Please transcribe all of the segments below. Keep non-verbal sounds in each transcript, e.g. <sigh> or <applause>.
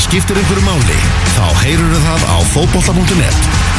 það skiptir einhverju máli, þá heyrur það á fótbolta.net.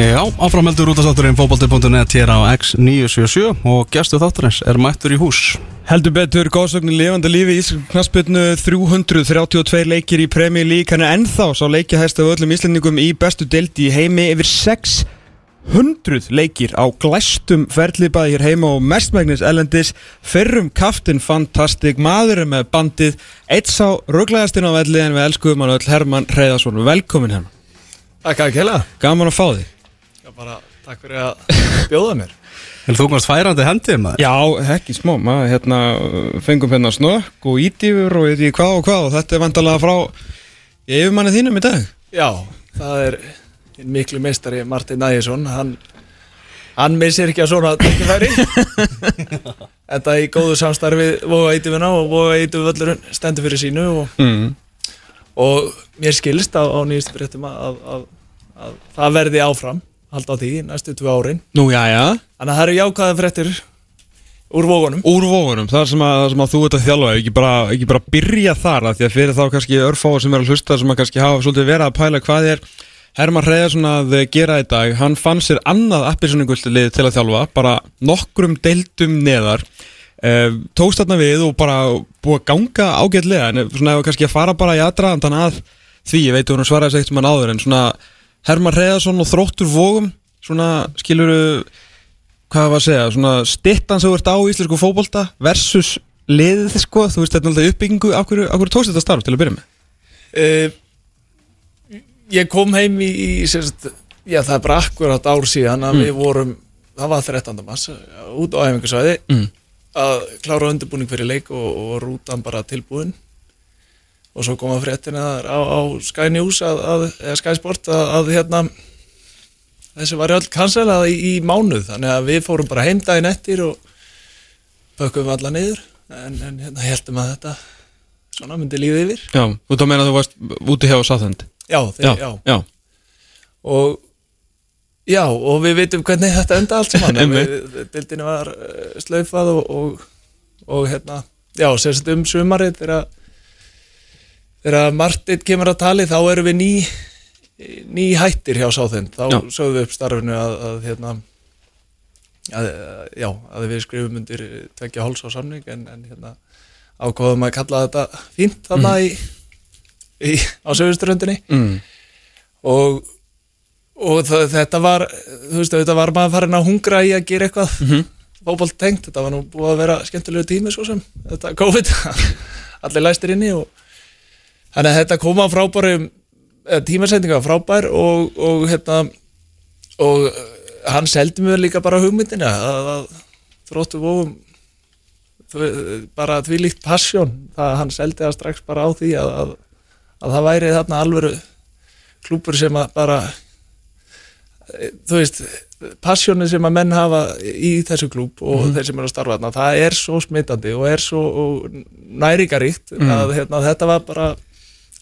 Já, áframheldur út af þátturinn fókbalti.net hér á X977 og gæstu þátturins er mættur í hús. Heldur betur, góðsögnin lifandi lífi í knasputnu 332 leikir í Premier League hann er ennþá sá leikihæst af öllum íslendingum í bestu delti í heimi yfir 600 leikir á glæstum ferðlipaði hér heima og mestmægnis ellendis fyrrum kaftin fantastik maður með bandið eitt sá rugglæðastinn á velli en við elskuðum hann öll Herman Reyðarsson velkomin Herman Takk að kella Gaman að fá þig bara takk fyrir að bjóða mér. En þú komast færandi hendið maður. Já, ekki smá, maður hérna fengum hérna snökk og ídýfur og ég veit hvað og hvað og þetta er vandalega frá yfirmanni þínum í dag. Já, það er miklu meistari Martin Næjesson hann, hann missir ekki að svona tækifæri. <laughs> Þetta í góðu samstarfi Voga Ídufina og Voga Íduföllurinn stendur fyrir sínu og, mm. og mér skilst á, á nýjastu fréttum að, að, að það verði áfram halda á því næstu tvö árin. Nú, já, já. Þannig að það eru jákvæða fréttir úr vógunum Úr vógunum, það sem að, sem að þú ert að þjálfa ekki bara, ekki bara byrja þar að því að fyrir þá kannski örfáður sem er að hlusta sem að kannski hafa svolítið verið að pæla hvað er Herman Reyðarsson að gera í dag. Hann fann sér annað appisoningultlið til að þjálfa bara nokkrum deildum neðar. Eh, tókst þarna við og bara búið að ganga ágætlega en svona kannski að fara bara í aðdraðandan að því, ég veit að hún svaraði segt sem hann áður en svona Herman Reyðarsson og þróttur vógum svona skiluru hvað var að segja, svona stittan sem ert á íslensku fótbolta versus liðið sko, þú veist þetta er alltaf uppbyggingu af hverju, hverju tókst þetta starf til að byrja með uh, Ég kom heim í, í sérst, já það er bara akkurat ár síðan að Mm. við vorum, það var 13. mars út á æfingarsvæði Mm. að klára undirbúning fyrir leik og, og rútan bara tilbúin og svo koma fréttina á, á Sky News að, að, eða Sky Sport að, að hérna þessi var öll kanselað í, í mánuð. Þannig að við fórum bara heim daginn eftir og bökkum alla niður. En, en hérna heldum að þetta svona myndi lífið yfir. Já, þú þá meina að þú varst úti hjá Sáþönd Já, þeir, já. já. Og já, og við veitum hvernig þetta enda allt saman. <laughs> Deildinni var uh, slaufað og, og, og hérna, já, sérst um sumarið þegar þegar Martin kemur að tali þá erum við ný ný hættir hjá Sáþend þá Já. sögðum við upp starfinu að, að hérna að, já, að við skrifum undir tvekja háls á samning en, en hérna ákváðum að kalla þetta fínt þarna í, í, á sögusturöndinni Mm. og, og það, þetta var þú veist, þetta var maður farin að hungra í að gera eitthvað mm. -hmm. tengt, þetta var nú búið að vera skemmtilegu tími svo sem, þetta COVID <laughs> allir læstir inni og þannig að þetta kom á frábærum tímasendinga frábær og, og hérna og eh, hann seldi mér líka bara hugmyndina að, að þróttu vóum bara því líkt passjón það hann seldi það strax bara á því að, að, að það væri þarna alvöru klúpur sem að bara eh, þú veist passjónu sem að menn hafa í þessu klúp og Mhm. þeir sem eru að starfa þarna það er svo smitandi og er svo næringaríkt Mhm. að hérna, þetta var bara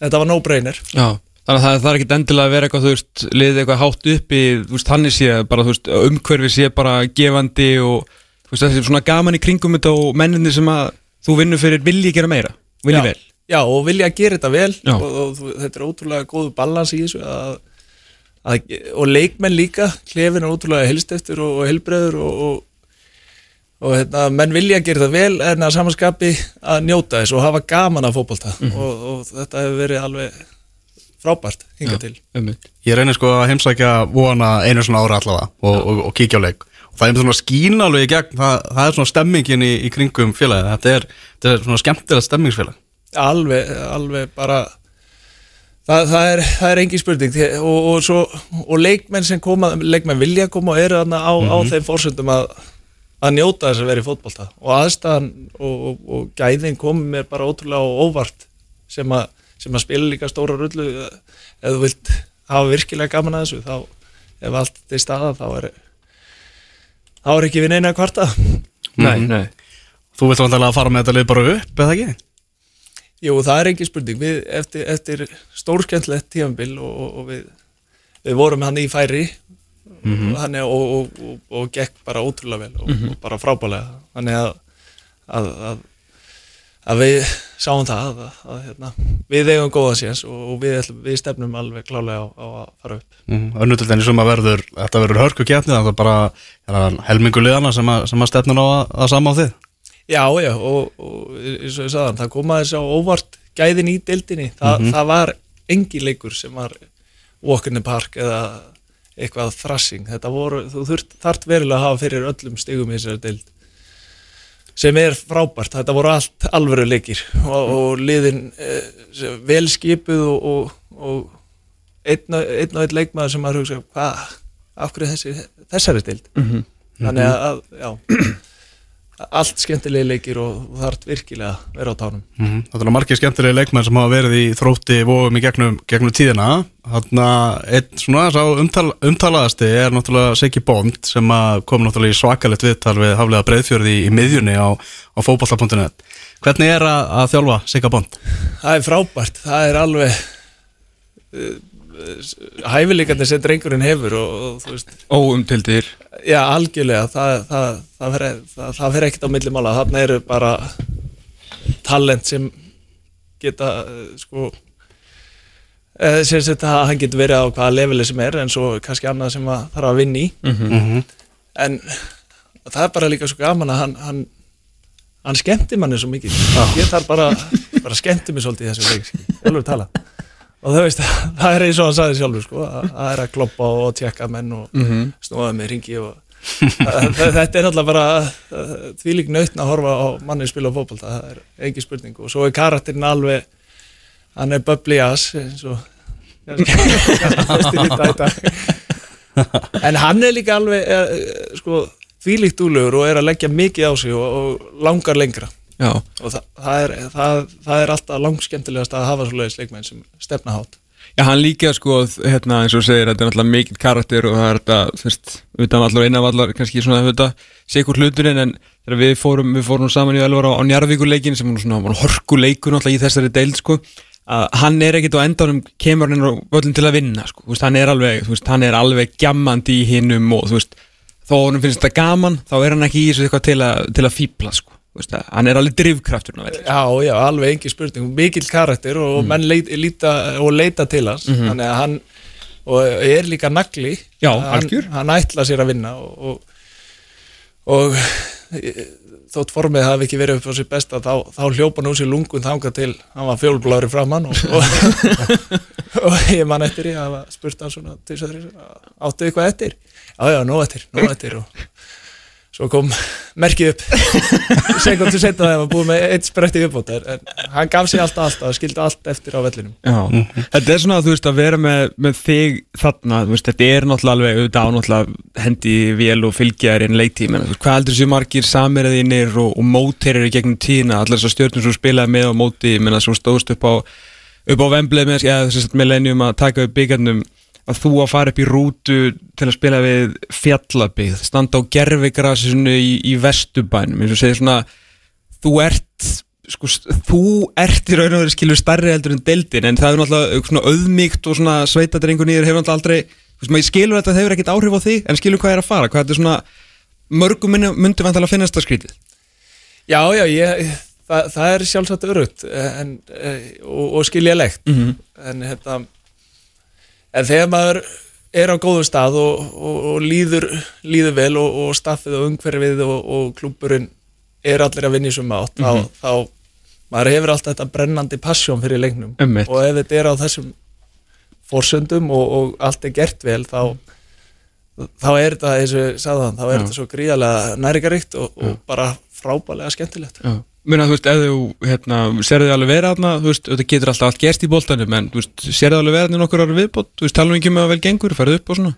þetta var no-brainer Já, þannig að það, það er ekki endilega að vera eitthvað, þú veist, liðið eitthvað hátt uppi, þú veist, hann er sé, bara, þú veist, umhverfi sé bara gefandi og, þú veist, þessi svona gaman í kringum þetta og menninni sem að þú vinnur fyrir vilji gera meira, vilji Já. vel. Já, og vilja gera þetta vel og, og þú- þetta er ótrúlega góðu balans í þessu að, að, og leikmenn líka klefin er ótrúlega helsteftur og, og helbreður og, og, hérna, menn vilja gera þetta vel en að samanskapi að njóta þess og hafa gaman af fótbolta. Mhm. og, og þetta hefur verið alveg frábært hingað til. Ég reynir sko að heimsækja vona einu svona ára allavega og, og, og kíkja á leik. Og það er svona skín alveg í gegn. Það, það er svona stemmingin í, í kringum félagi þetta er, þetta er svona skemmtilegt stemmingsfélag. Alveg, alveg bara það, það, er, það er engin spurning. Og, og, svo, og leikmenn sem koma leikmenn vilja koma og eru þarna á, á þeim fórsöndum að, að njóta þess að vera í fótbolta. Og aðstæðan og, og, og gæðin komið mér bara ótrúlega á óvart sem að, sem að spila líka stóra rullu. Ef þú vilt hafa virkilega gaman að þessu þá ef allt er staða þá er þá er ekki við neina að kvarta. Nei, nei. Þú vilt vantilega að fara með þetta lið bara upp, eða ekki? Jú, það er engin spurning. Við, eftir, eftir stórskjöntlegt tífambil og, og, og við, við vorum hann í færi Mhm. og, hann, og, og, og, og gekk bara ótrúlega vel og, og bara frábælega þannig að, að, að, að við sáum það að, að hérna, við eigum góða séns og, við, við stefnum alveg klálega á, á að fara upp. Mm, Önnutildinni sem að verður, þetta verður hörku kjarni það er bara er það helmingu liðana sem að, sem að stefnir á að, að sama á þið. Já, já, og, og eins og ég sagði hann, það kom aðeins á óvart gæðin í deildinni, Þa, Mhm. það var engi leikur sem var walk in the park eða eitthvað thrashing, þetta voru, þú þurft, þart verulega að hafa fyrir öllum stigum í þessari deild sem er frábært, þetta voru allt alvöru leikir og, og liðin eh, sem vel skipuð og, og, og einn og einn, og einn leikmaður sem maður hugsa, hvað, af hverju þessi, þessari deild? Mhm. þannig að, að já <clears throat> allt skemmtilegi leikir og þarf virkilega að vera á tánum. Mm Það er margir skemmtilegi leikmenn sem hafa verið í þrótti vóum í gegnum, gegnum tíðina. Þannig að einn svona umtal, umtalaðasti er náttúrulega Siggi Bond sem kom náttúrulega í svakalegt viðtal við haflega breyðfjörði í, í miðjunni á, á fótballa.net Hvernig er að, að þjálfa Sigga Bond? það er frábært, það er alveg uh, hæfileikandi sem drengurinn hefur og, og þú veist, Óumtildir já algjörlega það, það, það, fer, það, það fer ekkert á milli mála, þarna eru bara talent sem geta uh, sko uh, sem sagt að hann getur verið á hvaða leveli sem er en svo kannski annað sem að þarf að vinna í. Mm en það er bara líka svo gaman að hann, hann, hann skemmti manni svo mikið. Ég þarf bara, bara skemmti mig svolítið í þessu leik skilur, alveg tala og það veist, <laughs> það er eins og hann sagði sjálfur sko, að það er að kloppa og tjekka menn og Mhm. snúa með ringi og þetta er náttúrulega bara því lík nautn að horfa á manni spila á fótbolta, það er engin spurning og svo er karakterinn alveg hann er bubbly ass eins og en hann er líka alveg eh, eh, sko, þvílíkt úlegur og er að leggja mikið á sig og, og langar lengra Já, og það, það, er, það, það er alltaf langskemmtilegast að hafa svoleiðis leikmenn sem stefna hátt Já, hann líka sko, hérna eins og þú segir, þetta er náttúrulega mikill karakter og það er þetta, þú veist, utan allar og innan allar, kannski svona, þetta, sigur hluturinn, en þegar við fórum, við fórum saman í Elvar á, á Njarðvíkurleikin sem var svona, horkuleikur náttúrulega í þessari deild, sko, að hann er ekkit á endanum kemur hann á völlin til að vinna, sko, þú veist, hann er alveg, þú veist, hann er alveg gjammandi í hinnum og, þú veist, þó hann finnst þetta gaman, þá er hann ekki í þessu eitthvað til að, til að fíbla, sko, þú veist, hann er alveg drifkraftur, ná, Já, já, alveg engin spurning, mikill karakter og menn leit, líta og leita til hans. Þannig að hann og er líka nagli. Já, hann, hann ætla sér að vinna og, og, og e, þótt formið hafi ekki verið upp á sér besta þá, þá hljópa nú sér lungun þangað til hann var fjólblári framann og, og, <laughs> og ég man eftir ég hafa spurt hann svona áttu eitthvað eftir. Já já, nóg eftir, nóg eftir og svo kom merkið upp. <laughs> Sekundu setna þegar maður búið með eitt spretti uppbót en hann gaf sér alltaf alltaf og skildi allt eftir á vellinum. Já, þetta er svona að þú veist að vera með, með þig þarna, veist, þetta er náttúrulega alveg auðvitað á náttúrulega hendi vél og fylgja þér inn leiktíma, hvað heldur þessu margir samiraðinir og, og móterir í gegnum tíðina, allar þessar stjórnum sem spilaði með og móti, ég menna, svo stóðst upp á upp á vemblið með, eða þess að millennium að taka upp byggarnum að þú að fara upp í rútu til að spila við fjallabíð, standa á gerfigrasinu í, í vestubænum, eins og segir svona þú ert sko, þú ert í raun og verið skilur stærri heldur en deildin en það er náttúrulega svona auðmíkt og svona sveitadrengur nýður hefur náttúrulega aldrei þú veist maður skilur þetta það hefur ekkert áhrif á því en skilur hvað er að fara, hvað þetta er svona mörgum myndi, vantilega að finnast það skrítið Já, já, ég, það, það er sjálfsagt örugt en, eh, og, og skiljalegt mm -hmm. en hérna en þegar maður er á góðum stað og, og, og líður, líður vel og, og staffið og umhverfið og, og klúburinn er allir að vinna í suma átt Mhm. þá, þá maður hefur alltaf þetta brennandi passjón fyrir leiknum. Einmitt. og ef þetta er á þessum forsöndum og, og allt er gert vel þá þá er þetta, eins og ég sagði þann, þá er þetta svo gríðarlega næringaríkt og, og bara frábælega skemmtilegt. Já, Muna, þú veist, ef þú, hérna, serðu þið alveg vera þarna, þú veist, þetta getur alltaf allt gerst í boltanum, en, þú veist, serðu þið alveg vera þarna nokkur ára viðbót, þú veist, talum við ekki um að vel gengur, ferðu upp og svona?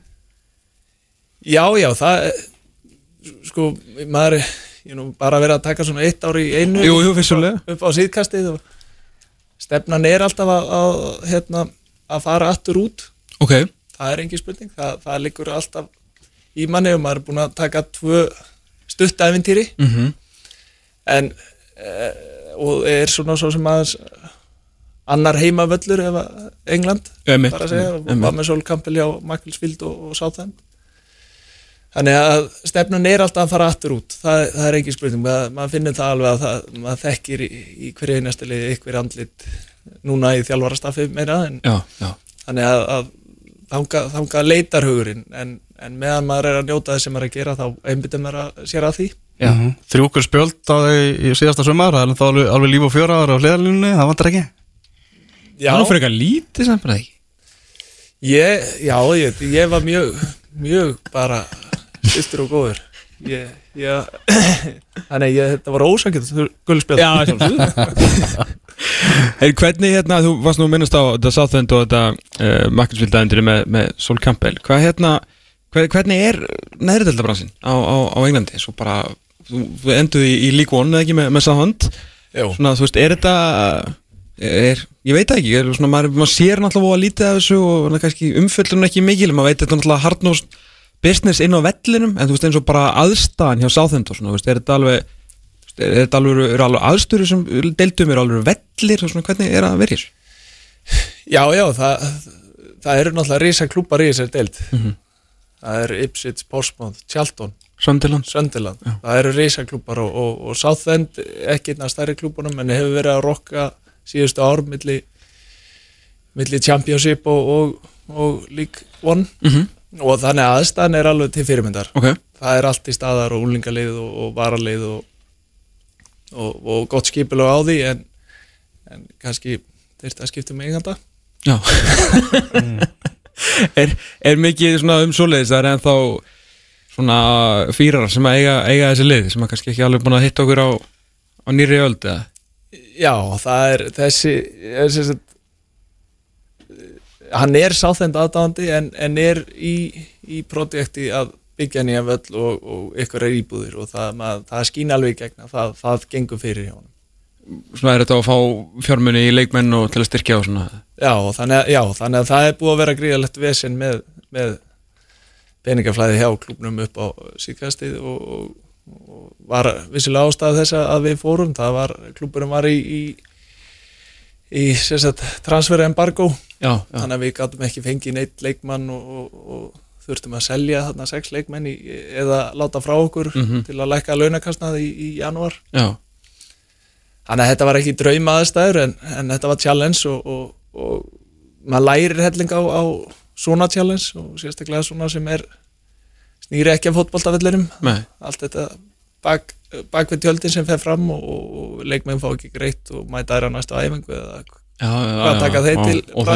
Já, já, það sko, maður ég nú bara verið að taka svona eitt ár í einu Jú, jú, vissulega. upp á síðkastið og stefnan er alltaf að, að, hérna, að fara aftur út. Ok, það er engin spurning, það, það liggur alltaf í manni og maður er búin að taka tvö stuttævintýri mhm, en e, og er svona svo sem aðeins annar heimavöllur ef að England Einmitt, bara að segja, og einmitt. var með Sol Campbell hjá Macclesfield og, og Southend þannig að stefnun er alltaf að fara aftur út. Það, það er ekki spurning, maður, finnir það alveg að það, maður þekkir í, í hverju einasta liði ykkur andlit núna í þjálfarastaffi meira en Já, já, þannig að, að þanga, þanga leitar hugurinn. En, en meðan maður er að njóta þess sem maður er að gera þá einbyttum maður að sér að því. Já. Þrjúkur spjöld á því í síðasta sumar Það er þá alveg, alveg líf og fjóra ára á hliðalínunni Það vantar ekki? Já, Það er fyrir eitthvað lítið samt bara ekki? Ég, já ég, ég var mjög mjög bara styrtur og góður. Ég, ég, <coughs> þannig ég, þetta var ósakið gullspjall Já, sjálfsögðu <laughs> Hey, hvernig hérna, þú varst nú minnast á þetta Southend og þetta uh, Makkelsvildaðindir með, með Sol Campbell. Hvað hérna, hver, hvernig er neðriðeldabransin á, á, á Englandi? Svo bara, þú, þú enduð í, One eða ekki með, með Jó. svona, þú veist, er þetta er, ég veit ekki, er, svona, maður, maður sér náttúrulega að lítið af þessu og kannski, umföllun ekki mikil, maður veit þetta náttúrulega hardnós business inn á vellinum en þú veist eins og bara aðstæðan hjá Southend og svona, þú veist, er þetta alveg þetta alveg, er alveg aðstöru sem deildum er alveg vellir og svona, hvernig er að vera hér? Já, já, það, það eru náttúrulega risa klúpar í þessari deild. Það eru Ipswich, Portsmouth, Charlton. Söndiland? Söndiland, það eru risa klúpar og, og, og Southend ekki einn af stærri klúpunum en hefur verið að rokka síðustu ár milli, milli Championship og, og, og League One. Mm og þannig að aðstæðan er alveg til fyrirmyndar. Ok, það er allt í staðar og úlingalið og, og varalið og, og, og gott skipilega á því en, en kannski þeir að skipta með eiganda. Já. <laughs> Er, er mikið svona um svoleiðis? Það er ennþá svona fýrar sem eiga, eiga þessi lið sem að kannski ekki alveg búin að hitta okkur á, á nýri öld eða? Já, það er þessi er sagt, hann er sáþend aðdáðandi en, en er í, í projekti að byggja nýja völl og, og ykkur er íbúðir og það, mað, það skýna alveg í gegn að það, það gengur fyrir hjá hann svona er þetta að fá fjármunni í leikmenn og til að styrkja og svona? Já, þannig, að- já, þannig að það er búið að vera gríðalegt vesen með, með peningaflæði hjá klubnum upp á síðkastið og, og, og var vissilega ástæða þess að við fórum, það var, klubburum var í, í, í sem sagt, transfer embargo, Já, já, þannig að við gátum ekki fengið neitt leikmann og, og, og þurftum að selja þarna sex leikmenn í, eða láta frá okkur Mhm. til að lækka launakastnað í, í janúar. já, Þannig að þetta var ekki drauma aðstæður en, en þetta var challenge og, og, og maður lærir helling á, á svona challenge og sérstaklega svona sem er snýri ekki af fótboltavellirum með allt þetta bak, bak við tjöldin sem fer fram og, og leikmenn fá ekki greitt og mæta á næstu æfingu eða Já, já, Hvað taka þeir til Og?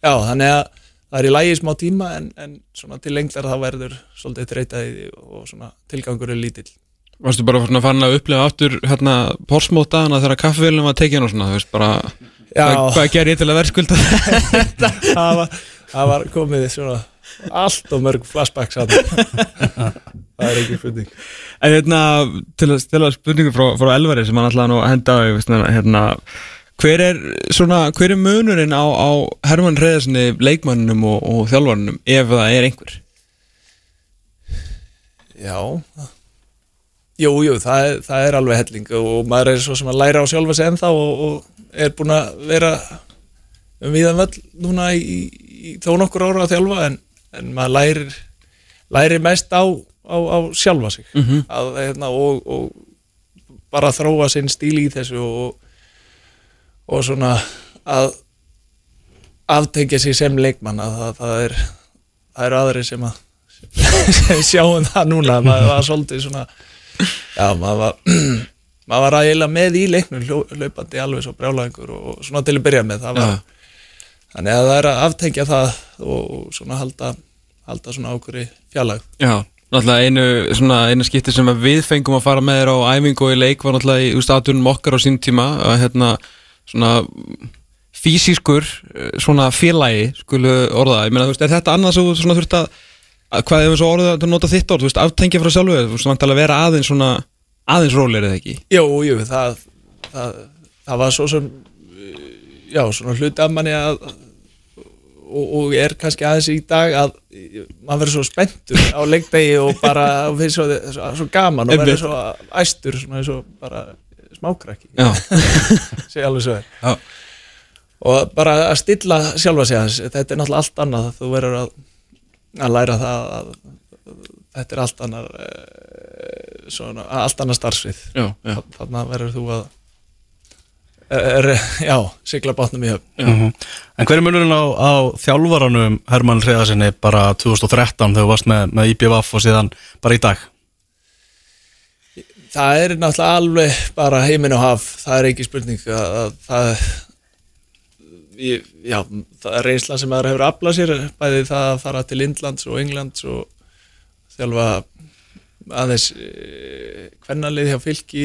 Já, þannig að það er í lægi smá tíma en, en svona til lengdar þá verður svolítið þreytaði og svona tilgangur er lítill. Varstu bara svona farin að upplega aftur hérna Porsmótaðana þegar kaffevélum var tekin og svona, þú veist bara hvað, hvað ger ég til að verðskulda <laughs> það? Var, það var komið svona allt og mörg flashbacks að <laughs> það er ekki spurning. En hérna, til að stela spurningu frá, frá Elvari sem hann ætlaði nú að henda á veist, hérna, hver er svona, hver er munurinn á, á Hermann Reyðarssoni, leikmanninum og, og þjálfarninum ef það er einhver? Já Jú, jú, það er, það er alveg helling og maður er svo sem að læra á sjálfa sig ennþá og, og er búin að vera um viðan völl núna í, í, í þó nokkur ára að þjálfa en, en maður lærir lærir mest á, á, á sjálfa sig Mhm. að, hérna, og, og bara þróa sinn stíl í þessu og, og svona að aftengja sig sem leikmann að það, það er það eru aðri sem að sem <laughs> sjáum það núna. Maður var svolítið svona já, maður var <clears throat> maður var ægilega með í leiknum hlaupandi alveg svo brjálæðingur og og svona til að byrja með. Það var, þannig að það er að aftengja það og, svona halda halda svona ákvöri fjallag Já, náttúrulega einu, svona, einu skipti sem við fengum að fara með þér á æfingu og í leik var náttúrulega í statunum okkar á sín tíma að hérna svona fysiskur eh, svona félagi skulu orða, ég meina þú veist, er þetta annað þú svona þurft að, að hvað ef við svo orðið að nota þitt orð, þú veist, aftengja frá sjálfu þú veist, vantilega að vera aðeins svona aðeins rólir eða ekki? Jú, jú, það, það, það var svo sem uh, já, svona hluti af manni að og, og er kannski aðeins í dag að maður verður svo spenntur á leikdegi og bara og finnst svo, svo, svo gaman og verður svo æstur svona eins og bara smákrakki. Já, <laughs> segja alveg svo er. Já. og bara að stilla sjálfa sig aðeins þetta er náttúrulega allt annað. Þú verður að, að læra það að, þetta er allt annar eh, svona, allt annar starfsvið. Já, já, þannig að verður þú að er, já, sigla bátnum í höfn. Mhm. En hver er munurinn á, á þjálfaranum Hermann Hreðarsinni bara 2013 þegar þú varst með, með IBVF og síðan bara í dag? Það er náttúrulega alveg bara heiminn og haf, það er ekki spurning að, að það ég, já, það er reynsla sem maður hefur aflað sér, bæði það að fara til Indlands og Englands og þjálfa aðeins eh, kvennalið hjá fylki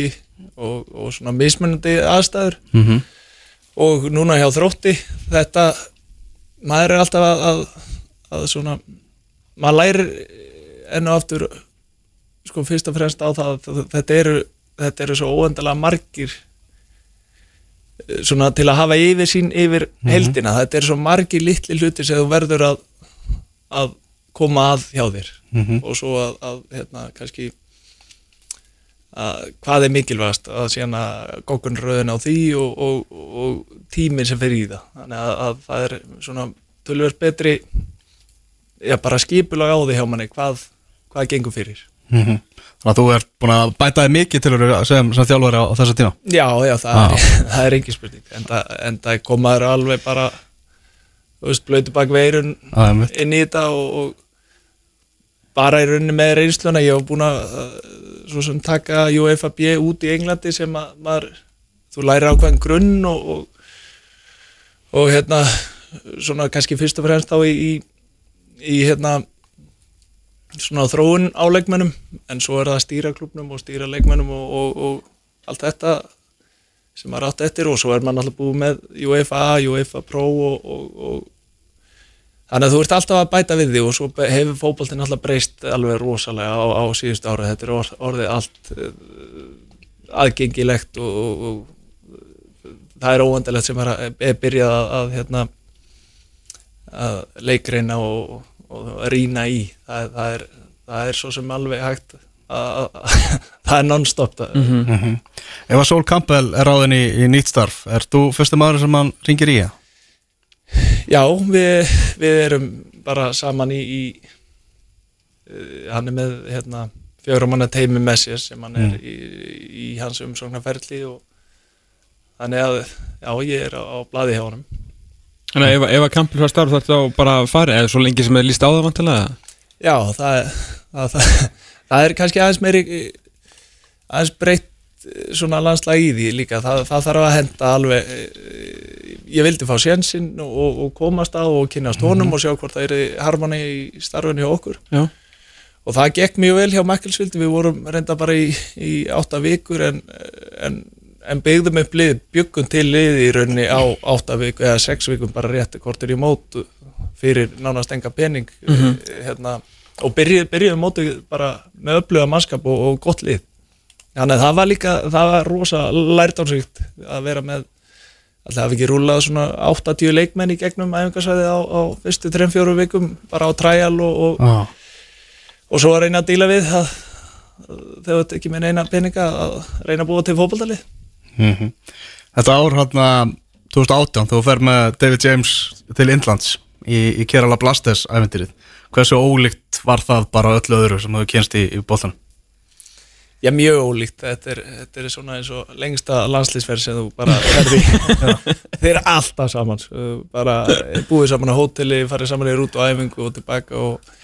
og, og svona mismunandi aðstæður Mm -hmm. og núna hjá þrótti þetta, maður er alltaf að, að, að svona maður lærir enn og aftur sko fyrst og fremst á það að þetta eru, þetta eru svo óendalega margir eh, svona til að hafa yfir sín yfir heldina, þetta eru svo margir litli hlutir sem þú verður að að koma að hjá þér. Mhm. og svo að, að hérna kannski að hvað er mikilvægast? Að síðan að gókun röðin á því og, og, og tíminn sem fer í það. Þannig að, að það er svona tölvöld betri já bara skipulag á því hjá manni hvað, hvað gengur fyrir Þannig að þú ert búin að bæta þig mikið til að sem, sem þjálfari á, þessa tíma? Já já það, er, <laughs> það er engin spurning. En það, en það komaður alveg bara þú veist blöytu bak veirun er mitt inn í þetta og, og bara í rauninni með reynsluna. Ég hef búin að svo sem taka UFAB út í Englandi sem að maður, þú læri ákveðin grunn og, og, og hérna svona kannski fyrst og fremst þá í, í, í hérna svona þróun á leikmennum en svo er það að stýra klubnum og stýra leikmennum og, og, og allt þetta sem maður átt eftir og svo er maður alltaf búið með UEFA, UEFA Pro og, og, Þannig að þú ert alltaf að bæta við því og svo hefur fótboltinn alltaf breyst alveg rosalega á, á síðustu ára. Þetta er or, orðið allt uh, aðgengilegt og það er óvendilegt sem er, að, er byrjað að, að, hérna, að leikreina og, og rýna í. Það, það, er, það er svo sem alveg hægt að, að, <laughs> það er non-stop. Mm Mhm. Ef að Sól Campbell er ráðin í, í nýtt starf er þú fyrstu maður sem hann ringir í það? Já, við, við erum bara saman í, í uh, hann er með hérna, fjögur manna teimi með sér sem hann er í, í hans umsóknarferli og þannig að já, ég er á, á blaði hjá honum Þannig að ef, ef að kampil var starf þetta þá bara farið eða svo lengi sem er líst á það vantilega Já, það, það, það, það er kannski aðeins meiri aðeins breytt eh, svona landslag í því líka, það, þarf að henda alveg eh, ég vildi fá sénsinn og, og komast á og kynast honum og sjá hvort það er harmoni í starfinu hjá okkur. Já, og það gekk mjög vel hjá Makkelsvildi við vorum reynda bara í, í átta vikur en, en, en byggðum upp lið, byggum til lið í rauninni á átta vikur eða sex vikum bara rétt kortur í mót fyrir nánast enga pening Mhm. hérna, og byrjuðum byrjuð móti bara með öfluga mannskap og, og gott lið þannig að það var líka, það var rosa lærdánsvíkt að vera með alltaf hafi ekki rúlað svona 80 leikmenn í gegnum æfingarsvæði á, á fyrstu 3-4 vikum bara á trial og, og Já. og svo að reyna að díla við að, þú ert ekki með neina peninga að reyna að búa til fótballtali Mm Þetta ár hann 2018 þú fer með David James til Indlands í, í Kerala Blasters æventýrið hversu ólíkt var það bara öllu öðru sem þú kynst í, í bóttanum Já, mjög ólíkt, þetta er, þetta er svona eins og lengsta landslýsferð sem þú bara ferði <laughs> þeir eru alltaf saman sko. bara búið saman á hóteli farið saman í rút og æfingu og tilbaka og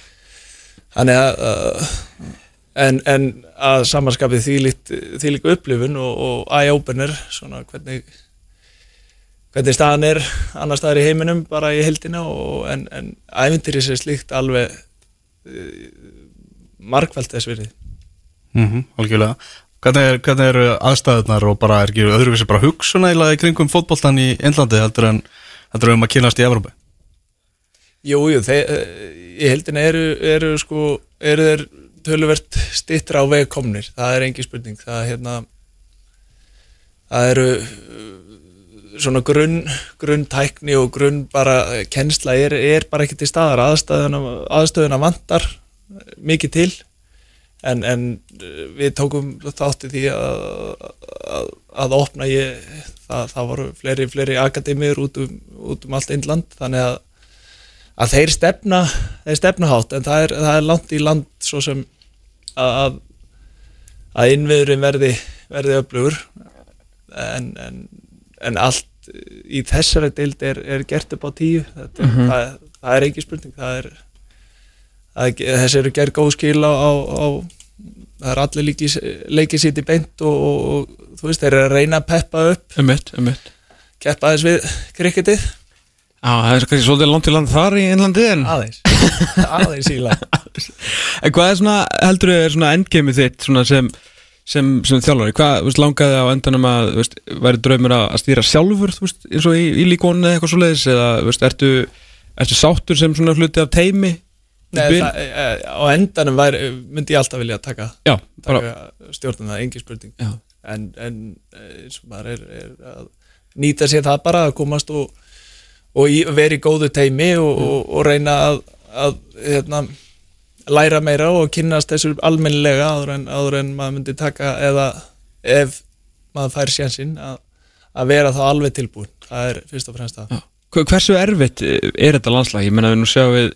þannig að uh, en, en að samanskapið þýlíkt þýlíku upplifun og, og eye-opener svona hvernig hvernig staðan er annar staðar í heiminum bara í heldina og, en, en æfintýri sér slíkt alveg uh, margfælt þess virði. Mm -hmm, Algjörlega. Hvernig, er, hvernig eru aðstæðunar og bara er ekki öðruvísi bara hugsun eiginlega í kringum fótboltan í Indlandi heldur en heldur um að kynast í Evrópu? Jú, jú, þeir, í heldina eru, eru sko, eru þeir töluvert stittra á veg komnir, það er engi spurning, það hérna, það eru uh, svona grunn, grunntækni og grunn bara kennsla er, er bara ekki til staðar, aðstöðuna, aðstöðuna vantar mikið til, en, en uh, við tókum þátti því að, að, að opna ég, það, það voru fleiri, fleiri akademíur út um, út um allt Indland. Þannig að, að þeir stefna þeir stefna hátt en það er, það er langt í land svo sem að að innviðurinn verði, verði öflugur. En, en, en allt í þessari dild er, er gert upp á tíu. Þetta, Mhm. það, það er ekki spurning. Það er, það er þessi eru gerð góð skil á, á, á það er allir líki, leikið í beint og, og, og þú veist, þeir eru að reyna að peppa upp um mitt, um mitt keppa aðeins við krikketið Já, það er kannski svolítið langt í land þar í innlandi en, aðeins, aðeins íla <laughs> en hvað er svona, heldur þið er svona endgamið þitt svona sem, sem, sem þjálfari, hvað veist, langaði á endanum að veist, væri draumur að að stýra sjálfur veist, eins og í, í líkónu eða eitthvað svoleiðis? Eða þú veist, ertu, ertu sáttur sem svona hluti af teimi Nei, það, eh, á endanum væri, myndi ég alltaf vilja taka, Já, taka stjórnum það, engin spurning. Já, en, en eh, eins og maður er, er að nýta sér það bara að komast og, og í, vera í góðu teimi og, og, og reyna að, að hérna, læra meira og kynnast þessu almennilega áður en, áður en maður myndi taka eða ef maður fær sjansinn að, að vera þá alveg tilbúin það er fyrst og fremst. Hva- Hversu erfitt er þetta landslag? Ég menna við nú sjáum við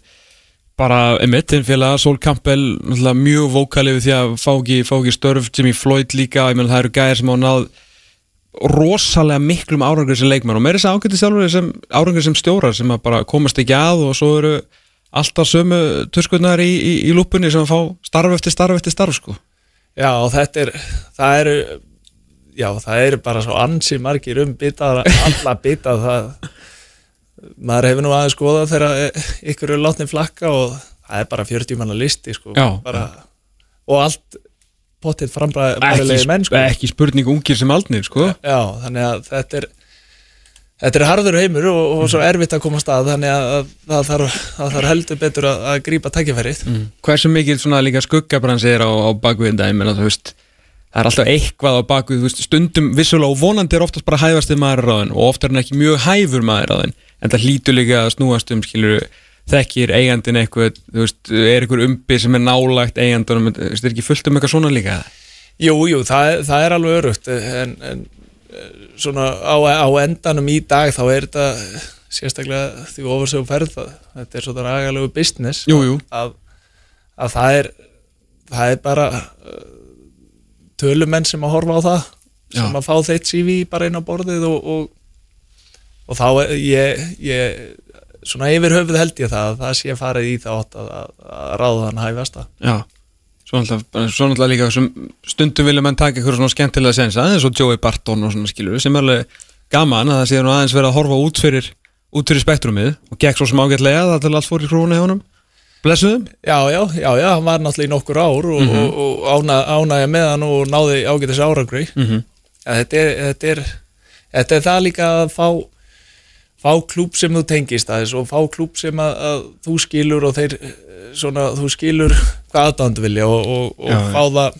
bara emitt, þinn félag, Sol Campbell mjög vókalið við því að fá ekki, fá ekki störf, Jimmy Floyd líka ég menna það eru gæðir sem á náð rosalega miklum árangur sem leikmann og meira þess að ágæti sjálfur sem árangur sem stjórar sem að bara komast ekki að og svo eru alltaf sömu törskurnar í, í, í lúpunni sem að fá starf eftir starf eftir starf sko Já, og þetta er, það eru, já, það eru bara svo ansi margir um bitað, alla bitað, það, maður hefur nú aðeins skoðað þegar ykkur eru látnið flakka og það er bara 40 manna listi, sko, Já. bara, og allt pottitt frambæðilegi menn, sko. ekki spurning ungir sem aldnir sko Já, þannig að þetta er, þetta er harður heimur og, og svo erfitt að koma að stað, þannig að, að það, þarf, þarf heldur betur að, að grípa tækifærið. mm. hversu mikið svona líka skuggabrans er á, á bakviðinda, ég menna þú veist það er alltaf eitthvað á bakvið, þú veist, stundum vissulega og vonandi er oftast bara hæfasti maður ráðin og oftar en ekki mjög hæfur maður ráðin en það hlýtur líka að snúast um skilur þekkir eigandin eitthvað þú veist, er eitthvað umbi sem er nálægt eigandunum, þú veist, er ekki fullt um eitthvað svona líka? Jú, jú, það, það er alveg örugt en, en eh, svona á, á endanum í dag þá er þetta sérstaklega því ofursögum ferð það, þetta er svona agalegu business. Jú, jú, að, að það er það er bara uh, tölumenn sem að horfa á það sem Já. að fá þeitt CV bara inn á borðið og, og, og þá er ég, ég svona yfir höfuð held ég það að það sé farið í það átt að, að, að ráða hann hæfasta já Svo náttúrulega, bara- svo náttúrulega líka sem stundum vilja menn taka eitthvað svona skemmtilega sensa eins og Joey Barton og svona skilur sem er alveg gaman að það sé aðeins verið að horfa út fyrir, út fyrir spektrumið og gekk svo sem ágætlega það til allt fór í krónu hjá honum Blessuðum Já, já, já, já, hann var náttúrulega í nokkur ár og, Mhm. og, og ána, ánægja með hann og náði ágætis árangri mm -hmm. þetta, er, þetta, er, þetta er það líka að fá fá klúb sem þú tengist aðeins og fá klúb sem að, að þú skilur og þeir eh, svona, þú skilur <laughs> hvað aðdándu vilja og, og, og Já, fá, það,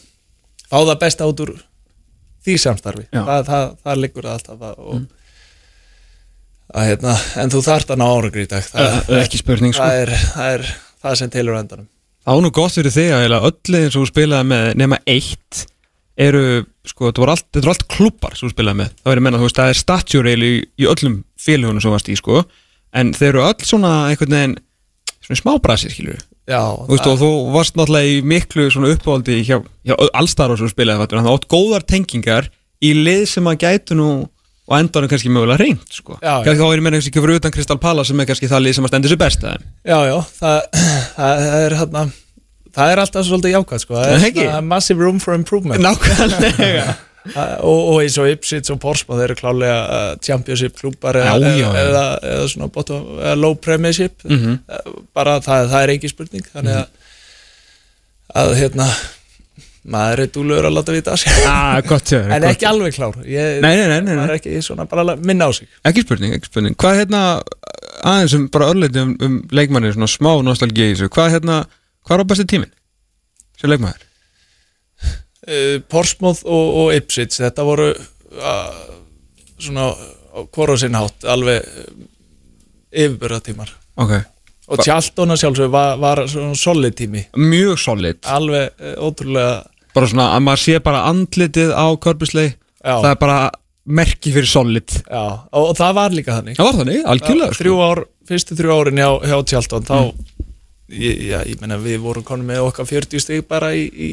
fá það besta út úr því samstarfi. Það, það, það liggur alltaf að, og, að, hérna, en þú þarft að ná árangri í dag. Það, Ekki spurning sko. það, er, það er það sem telur á endanum. Var nú gott fyrir þig að öll eins og þú spilaði með nema eitt eru, sko, þetta voru allt, allt klubbar sem þú spilaði með, það verður að menna, þú veist, það er statjur eiginlega í, í öllum félagunum sem varst í, sko, en þeir eru öll svona einhvern veginn, svona smábrasi, skilur Já, veist, og þú varst náttúrulega í miklu svona uppáhaldi hjá, hjá allstar og sem spilaði þannig að það átt góðar tengingar í lið sem að gætu nú og endanum kannski mögulega reynd, sko. Kannski þá er ég menna ekki fyrir utan Kristal Pala sem er kannski það lið sem að stendur sér best Já, já, <clears throat> það, það, er hérna það er alltaf svolítið jákvæð sko. það Er er massive room for improvement. Nákvæmlega <laughs> og, og eins og Ipswich og Portsmouth þeir eru klálega uh, championship klúpar eða, eða, eða svona bottom, eða low premiership. Mhm. bara það, það er ekki spurning þannig að, að hérna maður er dúlegur að láta vita að sér. Ah, en ekki alveg klár. Ég, Nei, nei, nei, nei, maður er ekki svona bara minna á sig. Ekki spurning, ekki spurning. Hvað hérna, aðeins um bara örleiti um, um leikmanni, svona smá þessu. Hvað hérna, hvað er á besti tíminn? Sem leikmaður uh, Portsmouth og, og Ipswich þetta voru uh, svona hvora sinn hátt alveg uh, yfirbörðatímar Ok, og Tjaldóna sjálfsög var, var svona solid tími. Mjög solid. Alveg eh, ótrúlega bara svona að maður sé bara andlitið á Körbisleik Já. það er bara merki fyrir solid. Já, og, og það var líka þannig. Það var þannig, algjörlega sko. þrjú ár, fyrstu þrjú árin hjá, hjá Tjaldón þá, ég, já, ég menna við vorum konum með okkar 40 stig bara í, í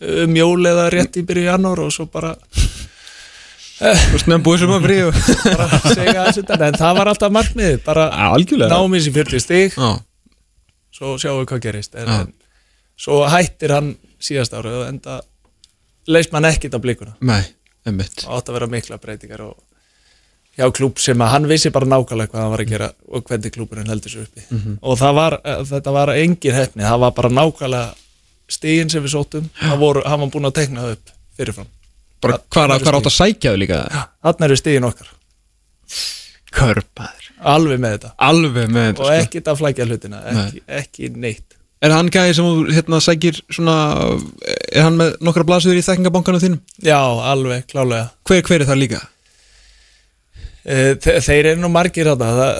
um jól eða rétt í byrju janúar og svo bara sko. snem búið sem að frí og... bara segja þessu þetta, en það var alltaf markmiðið, bara námið sem 40 stig, Já, svo sjáum við hvað gerist en, Já. en, svo hættir hann síðast árið og enda leist mann ekkit á blikuna. Nei, einmitt. Það átt að vera mikla breytingar og hjá klúb sem að hann vissi bara nákvæmlega hvað hann var að gera og hvernig klúburinn heldur sér uppi. Og það var, eh, þetta var engin hefni, það var bara nákvæmlega stígin sem við sóttum, hann, voru, hann var búin að tekna það upp fyrirfram. Bara Það- hvað það átt að sækja þau líka? Þannig eru stígin okkar, Körpaður alveg með þetta. Alveg með og þetta sko. ekkit að flækja hlutina, ekki, ekki neitt. Er hann gæði sem þú hérna sækir svona er hann með nokkra blasuður í þekkingabankanum þínum? Já, alveg, klálega hver, hver er það líka? Eh, þe- þeir eru nú margir þetta það,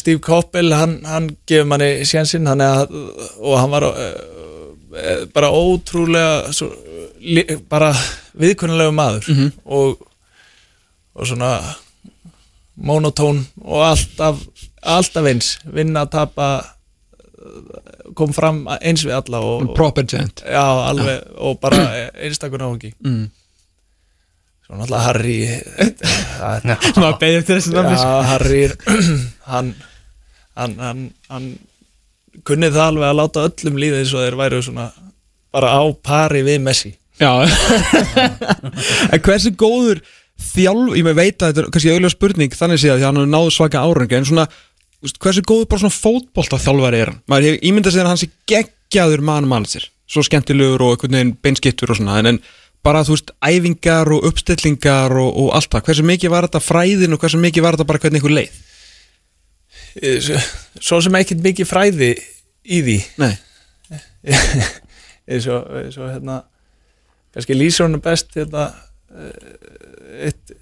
Steve Koppel, hann, hann gefur manni hann að, og hann var uh, bara ótrúlega svo, li, bara viðkunnulegu maður og, og svona monotón og alltaf alltaf eins, vinna, tapa eh, kom fram eins við alla og, og proper gent. Já, alveg, og bara einstakur náungi mm. svo náttúrulega Harry það <laughs> er maður beðið til þessi nafni Já, Harry hann, hann, hann, hann kunnið það alveg að láta öllum líða eins og þeir væru svona bara á pari við Messi Já En hversu góður þjálf, ég með veit að þetta er kannski auðvitað spurning þannig séð að hann hefur náðu svaka árangi en svona, hversu góður bara svona fótbolta þjálfari er hann? Maður hefur ímyndað sér að hann sé geggjaður mann mannsir svo skemmtilegur og einhvern veginn beinskittur og svona en, en bara þú veist, æfingar og uppstillingar og, og allt það, hversu mikið var þetta fræðin og hversu mikið var þetta bara hvernig einhver leið? Svo- sem ekkert mikið fræði í því. Nei, <laughs> eins og, hérna kannski lýsir hann best hérna eh, eitt,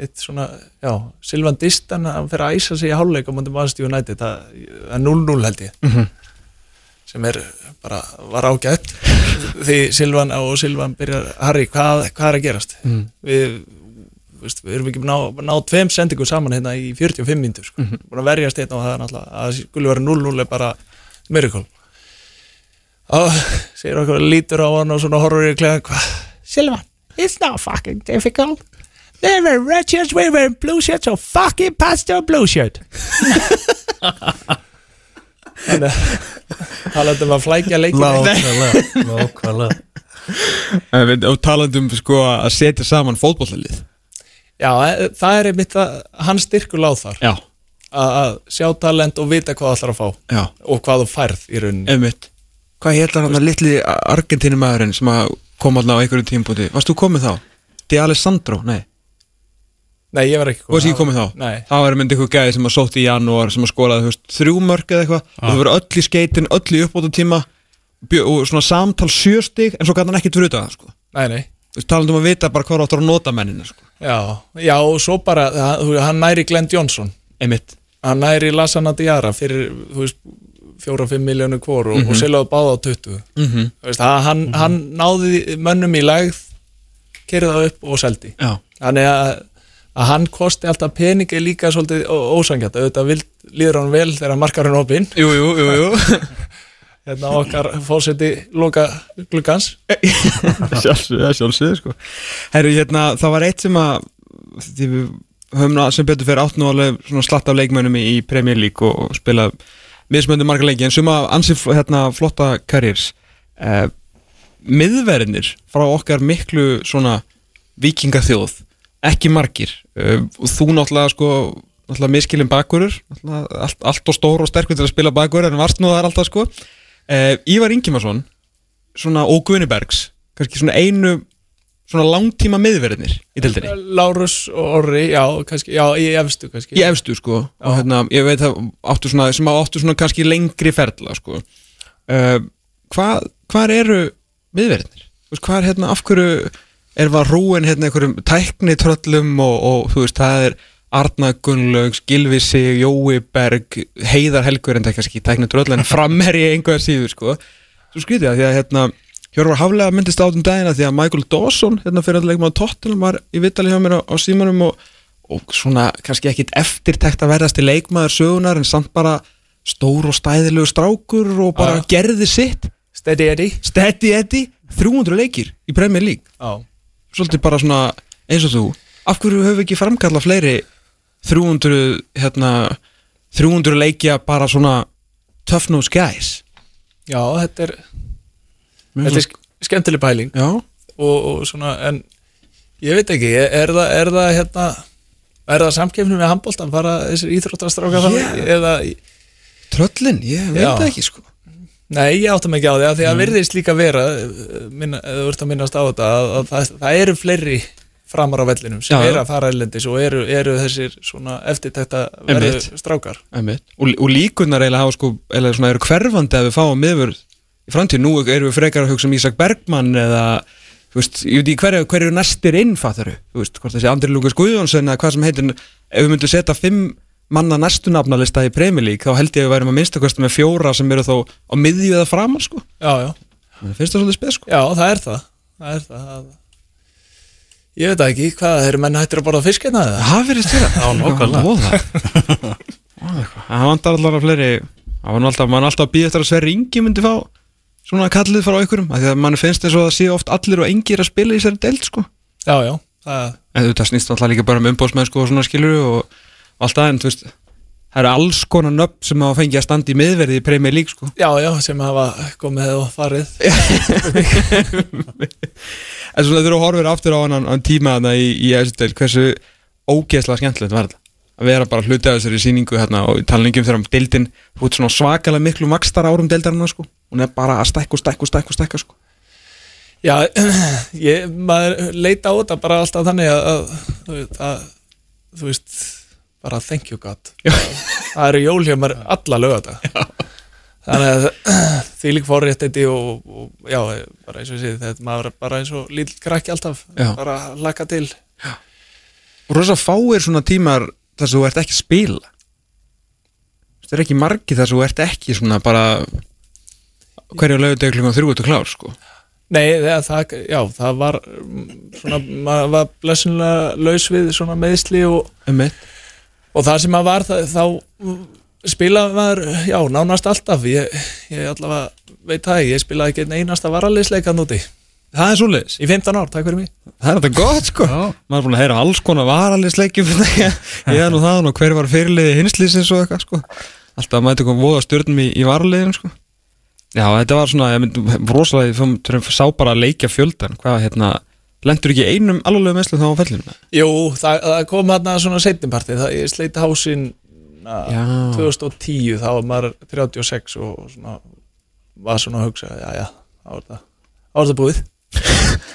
eitt svona, já, Silvan Distan hann fyrir að æsa sig í hálfleik á múndum Manchester United, það er 0-0 held ég. Mhm. sem er bara, var ágætt. Því Silvan og Silvan byrjar Harry, hvað, hvað er að gerast? Mhm. við veist, við erum ekki ná, ná tveim sendingum saman hérna í 45 mínútur sko. Mhm. búin að verjast hérna og það er náttúrulega að það skulle vera 0-0 er bara miracle og segir okkur lítur á hann og svona horfur í klæðan hvað Silvan, it's not fucking difficult. They were red shirts, we were blue shirts, so fucking pass the blue shirt. þannig að talandi um að flækja leikin En við- og talandum sko að setja saman fótbollalið já, e- það er einmitt að hann styrkur láð þar Já, að að sjá talent og vita hvað það ætlar að fá já og hvað þú færð í rauninni Einmitt. Hvað hétlar hann að litli Argentínumæðurinn sem að kom alltaf á einhverjum tímpúti? Varst þú komið þá? Di Alessandro? Nei. nei, ég var ekki Þú varst ekki komið þá? nei, Það var myndi eitthvað gæði sem að sótti í janúar sem að skólaði, þú veist, þrjú mörg eða eitthvað og það voru öll í skeitin, öll í uppbóta tíma og svona samtal sjöstig en svo gæti hann ekkert fyrir það, sko. nei, nei Þú veist, talandi um að vita bara hvað áttur að nota mennina, sko. já, já, og svo bara hann, hann næri Glenn Johnson Einmitt. hann næri Lasana Diara fyrir, fjóra-fimm miljónu kvor og, og seljaði báða á 20 Mm -hmm. Veist, hann, hann, hann náði mönnum í lægð kerði það upp og seldi Já. þannig að, að hann kosti alltaf peningi líka svolítið ó- ósangjart auðvitað vild, líður hann vel þegar markarinn opinn Jú, jú, jú, jú. <laughs> <laughs> hérna okkar fórseti loka gluggans. <laughs> Sjálfsögðu, sjálfsögðu sko. Herru, hérna, það var eitt sem að því við höfum sem betur fyrir átt nú alveg svona slatt af leikmönnum í, í Premier League og, og spila mismöndu marga leiki en suma ansi fl- hérna, flotta karriers. Eh, miðverðinir frá okkar miklu svona vikingaþjóð ekki margir. Eh, og þú náttúrulega sko náttúrulega miskilin bakurur allt, allt og stór og sterkur til að spila bakurur en varst nú þar alltaf sko eh, Ívar Ingimarsson svona og Guðnibergs kannski svona einu svona langtíma miðverðinir í deildinni. Lárus og Orri, já, kannski, já, í efstu kannski. Í efstu sko. Og hérna, ég veit að áttu svona, sem áttu svona kannski lengri ferla sko. Uh, hvað, hvað eru miðverðinir? Hvað er hérna, af hverju er var rúin hérna einhverjum tæknitröllum og, og þú veist, það er Arna Gunnlaugs, Gilvi Sig, Jói Berg Heiðar Helgur en það er kannski tæknir dröll en framherji einhverja síður sko. svo skrítið það því að hérna Hjörvar Haflega myndist á um dagina því að Michael Dawson hérna fyrir að leikma á Tottenham var í vitali hjá mér á, á símanum og, og svona kannski ekkit eftirtekt að verðast í leikmaður sögunar en samt bara stór og stæðilegu strákur og bara Já. gerði sitt. Steady Eddie. Steady Eddie, 300 leikir í Premier League. Já, svolítið bara svona eins og þú. Af hverju höfum við ekki framkalla fleiri 300 hérna 300 leikja bara svona tough nose guys já þetta er Þetta er sk skemmtileg pæling. Og, og svona, en ég veit ekki, er, það, er það hérna, er það samkefni með handbóltan fara þessir íþróttastráka Yeah. eða, tröllin, ég veit það ekki sko. Nei, ég áttum ekki á því að því að virðist líka vera, eh, minna, eða ert að minnast á þetta, að, að það, það eru fleiri framar á vellinum sem Já, eru að fara ellendis og eru, eru þessir svona eftirtækta verðu strákar. Einmitt. og, og líkunar eiginlega hafa sko svona eru hverfandi að við fáum yfir í framtíð, nú erum við frekar að hugsa um Ísak Bergmann eða veist, ég veit ekki hverju, eru næstir inn fattaru, þú veist, hvort þessi Andri Lukas Guðjónsson eða hvað sem heitir, ef við myndum setja fimm manna næstu nafnalista í League þá held ég að við værum að minnstakosti með fjóra sem eru þó á miðju eða framar sko. Já, já, finnst það svolítið spes sko. Já, það er það, það er það. Ég veit ekki, hvað, eru menn hættir að borða fiskina eða? Það verðist Já, nákvæmlega. Það vantar allar að fleiri. Það var alltaf, mann alltaf að býða eftir að Sverri Ingi myndi fá svona kallið frá einhverjum af því að mann finnst þess að það sé oft allir og engir að spila í þessari deild sko. Já, já, það, en það snýst alltaf líka bara um umbóðsmennsku og svona skilur og, og allt það en þú veist það eru alls konar nöfn sem hafa fengið að standa í miðverði í Premier League sko. Já, já, sem hafa komið og farið. <laughs> en svona þegar þú horfir aftur á hann, hann tíma þarna í, í deild hversu ógeðslega skemmtilegt var þetta? Að vera bara hluti af þessari sýningu hérna og talningum þegar um deildin þú ert svona svakalega miklu makstar árum deildarinnar sko. Hún er bara að og stækka og stækka sko. Já, <clears throat> ég, maður leita á þetta bara alltaf þannig að, að veist, að, þú veist, bara thank you God. Það eru jól hjá mér alla lögata. Þannig að <clears throat> því lík fórrétt þetta og, og já, bara eins og segi, þetta maður bara eins og lítill krakki alltaf, Já. bara laka til. og rosa fáir svona tímar þar sem þú ert ekki að spila það er ekki margi þar sem þú ert ekki svona bara hverju lögðu klukkan þrjú út og klár sko Nei, það, já, það var mm, svona, maður var blessunlega laus við svona meðsli og, Einmitt. Og það sem maður var það, þá spilaði maður, já, nánast alltaf. Ég, ég allavega veit það ég spilaði ekki einn einasta varaliðsleikan úti. Það er svoleiðis. Í 15 ár, takk fyrir mig. Það er þetta gott sko. Maður er búin að heyra alls konar varalisleikjum <laughs> ég er nú það og hver var fyrirliði hinslýsins og eitthvað sko. Alltaf að mæta eitthvað voða stjórnum í, í varaliðin sko. Já þetta var svona ég myndi rosalega við sá bara að leikja fjöldan hvað hérna lendur ekki einum alveg meðslu þá á fellinu Jú, það, það kom hérna svona setjumparti, það ég sleiti hásinn Já. 2010, þá var maður 36 og svona var svona að hugsa, já, já, þá var það var það búið. <laughs>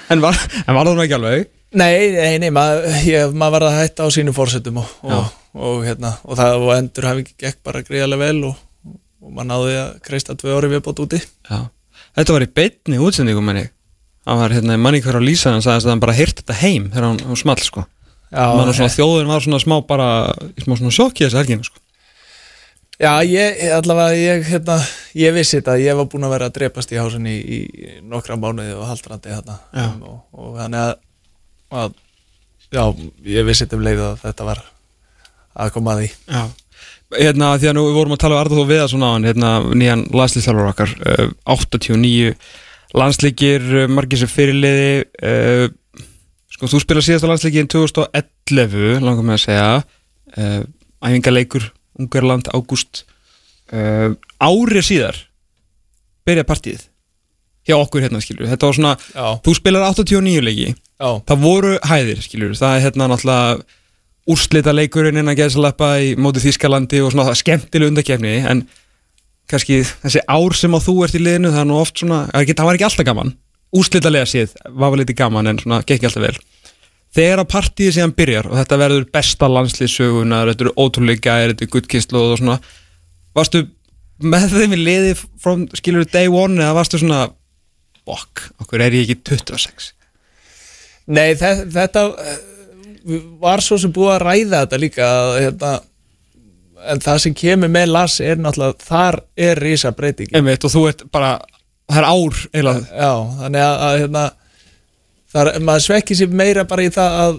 En var, en var það ekki alveg? Nei, nei, nei, maður, ég, maður var að hætta á sínum fórsetum og, og, og, hérna, og það og endur hafi ekki gekk bara greiðlega vel og, og maður náði að kreista tvö ári viðbót úti. Já. Þetta var í beinni útsendingum menni Það var hérna manni hver á Lísa hann sagði að hann bara heyrt þetta heim þegar hann, hann small sko. Svona, þjóðin var svona smá bara smá svona sjokki þessi helgina sko. Já ég, allavega, ég, hérna, ég vissi þetta, ég var búinn að vera að drepast í hásinni í, í nokkra mánuði og haldrandi hérna um, og, og þannig að, að já, ég vissi þetta um leið að þetta var að koma að því. Já. Hérna því að nú við vorum að tala um Arður Þó Viðarsson á hann hérna nýjan landslýstjálfur okkar uh, 89 landsleikir uh, margir sem fyrirliði uh, sko þú spila síðasta landsleikin 2011 langar með að segja uh, æfingaleikur Ungarland, ágúst. Uh, árið síðar byrjaði partíð hjá okkur hérna skilur þetta var svona, Já, þú spilar 89 leiki. Já, það voru hæðir skilur það er hérna náttúrulega úrslita leikurinn innan geðsalappa í móti Þískalandi og svona skemmtileg undakefni en kannski þessi ár sem á þú ert í liðinu það er nú oft svona, það var ekki alltaf gaman. Úrslita lega séð, var vel eitthvað gaman en svona gekk ekki alltaf vel. Þegar að partíið síðan byrjar og þetta verður besta landslýssögunar, þetta eru gæðir, þetta er guttkynslu og svona varstu með þeim í liði from, skilur day one eða varstu svona bokk, okkur er ég ekki 26 Nei, þe- þetta eh, var svo sem búið að ræða þetta líka að, hérna, en það sem kemur með Lars er náttúrulega þar er rísa breyting Einmitt, og þú ert bara, það er ár eiginlega, já, þannig að, að hérna, það er, maður svekki sér meira bara í það að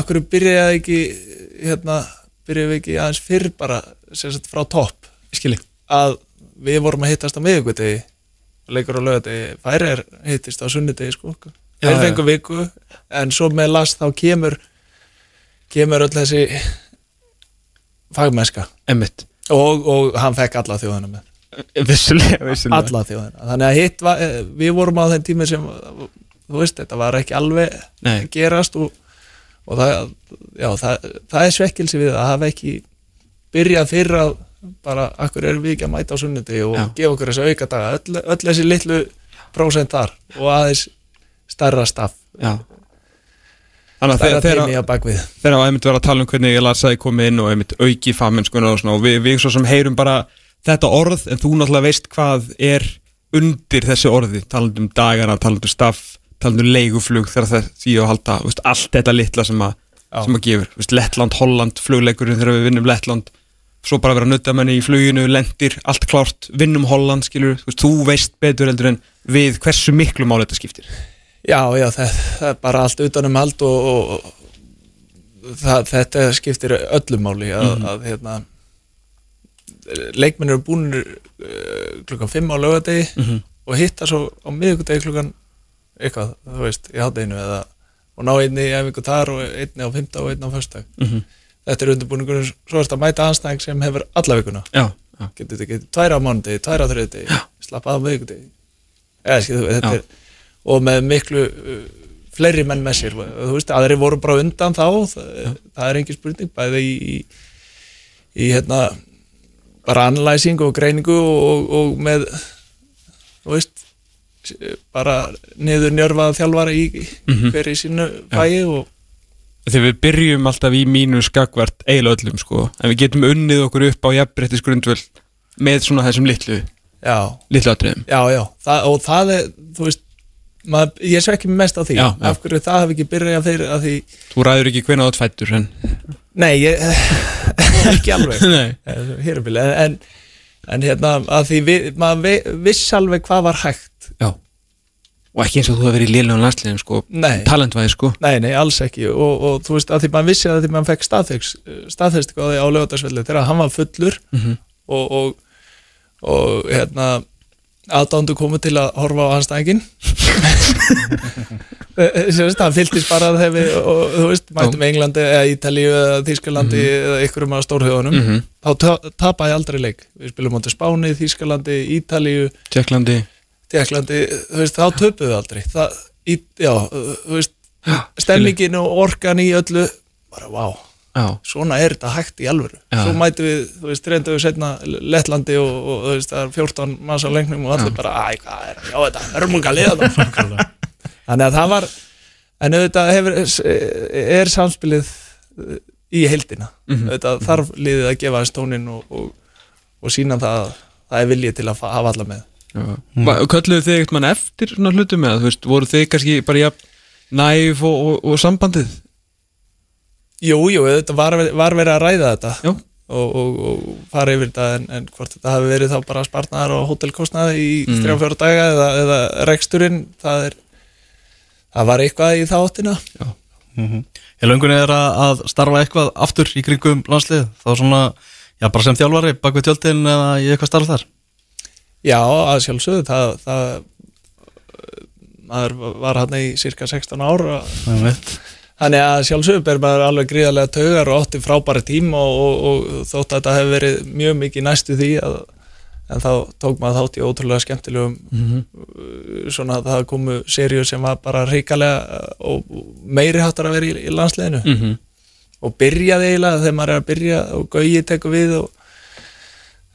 akkur byrjaði ekki hérna, byrjaði ekki aðeins fyrr bara sagt frá topp? Að við vorum að hittast á miðugudegi leikur á lögadegi, færi er hittist á sunnudegi sko. Þeir já. fengu viku en svo með last þá kemur kemur öll þessi fagmennska. Og, og hann fekk alla þjóðana með. Vissulega, vissulega. Alla þjóðana, þannig að hitt var, eh, við vorum á þeim tími sem þú veist, þetta var ekki alveg Nei. gerast og, og það, já, það, það er svekkilsi við að hafa ekki byrjað fyrr að bara, akkur erum við ekki að mæta á sunnundi og Já. gefa okkur þessu auka daga öll, öll þessi litlu prósent þar og aðeins stærra staff. Já Þannig að þegar að einmitt vera að tala um hvernig ég lasaði komið inn og einmitt auki fagmennskunar og svona og við, við svo sem heyrum bara þetta orð en þú náttúrulega veist hvað er undir þessi orði. Talandi um dagana, talandi um staff talandi um leiguflug þegar það því að halda veist, allt þetta litla sem að, sem að gefur. Veist, Lettland, Holland, flugleikurinn þegar við vinnum Lettland. Svo bara vera nuttamenni í fluginu lendir, allt klárt, vinnum Holland skilur, þú veist, þú veist betur heldur en við hversu miklu mál þetta skiptir Já, já, það, það er bara allt utanum hald og, og, og það, þetta skiptir öllu máli að, Mhm. að hérna leikmennir eru búin uh, klukkan 5 á laugadegi Mhm. og hitta svo á miðvikudegi klukkan eitthvað, þú veist, í hátteginu eða og ná einni í efingu þar og einni á 5 og einni á föstdag Mhm. þetta er undirbúningur, svo að mæta anstæðing sem hefur alla vikuna Já, já, getur þetta ekki tværa á mánuði, tværa á þriðdegi slappa að á miðvikudegi eða skil þú, þetta Já. er og með miklu uh, fleiri menn með sér. Veist, aðri voru bara undan þá. Það, það er engin spurning, bæði í, í, í hérna bara analyzing og greiningu og, og með þú veist bara niður njörfað þjálfara í Mhm. hver í sínu fæi og Þegar við byrjum alltaf í mínu skakvart eiginlega öllum sko, en við getum unnið okkur upp á jafnbrettis grundvöld með svona þessum litlu, litlu atriðum. já, já, það, og það er þú veist, mað, ég svekki mig mest á því Já, af hverju það hef ekki byrjað að því, Þú ræður ekki hvena átt fættur, en... nei, ég, <laughs> ekki alveg. <laughs> Eh, hér er bíl, en, en, hérna að því við, maður vi- viss alveg hvað var hægt Já. Og ekki eins og þú hefur verið í liðlega landsliðum, sko, talentvæði, sko. nei, nei, alls ekki og, og þú veist, að því maður vissi að því maður fekk staðfest á lögadagsvelli þegar hann var fullur Mhm. og, og, og hérna aðdándu komu til að horfa á hans Sérst, <laughs> hann fylltist bara þegar við, og, þú veist, mættum Englandi eða Ítalíu eða Þískalandi eða ykkurum af stórhjóðunum Mhm. þá ta- tapaði ég aldrei leik. Við spilum móti Spáni, Þískalandi, Ítalíu. Tjekklandi. Þá töpuðu við aldrei. Það, í, já, þú veist stemmingin og orkan í öllu bara, vá, Já. svona er þetta hægt í alvöru Já. svo mætum við, þú veist, reyndu við setna Lettlandi og, og þú veist, það er 14 manns á lengnum og allir bara, æ, hvað er já, þetta er munga liða <laughs> þannig að það var en auðvitað hefur, er samspilið uh, í heildina Mhm. auðvitað þarf liðið að gefa hans tónin og, og, og sína það að það er viljið til að fa- hafa alla með Já. Mm. Kölluðu þið eitthvað eftir svona hlutum með það, þú veist, voru þið kannski bara jafn næf og sambandið? Jú, jú, þetta var, var verið að ræða þetta Já. og, og, og fara yfir þetta en, en hvort þetta hafi verið þá bara spartnaðar og hótelkostnaði í Mm. mm. 3-4 daga eða, eða reksturinn það er það var eitthvað í þáttina Ég löngunni er að, að starfa eitthvað aftur í kringum landslið þá svona, já bara sem þjálfari bak við tjöldin eða í eitthvað starf þar Já, að sjálfsögðu það, það maður var hann í cirka 16 ára veit Þannig að sjálfsögðu ber maður alveg gríðarlega taugar og átti frábæra tím og, og, og þótt að þetta hefur verið mjög mikið næstu því að, en þá tók maður þátt í ótrúlega skemmtilegum uh, svona að það komu seríu sem var bara ríkalega og og meiri hattar að vera í, í landsleginu Mm -hmm. og byrjaði eiginlega þegar maður er að byrja og Gauji tekur við og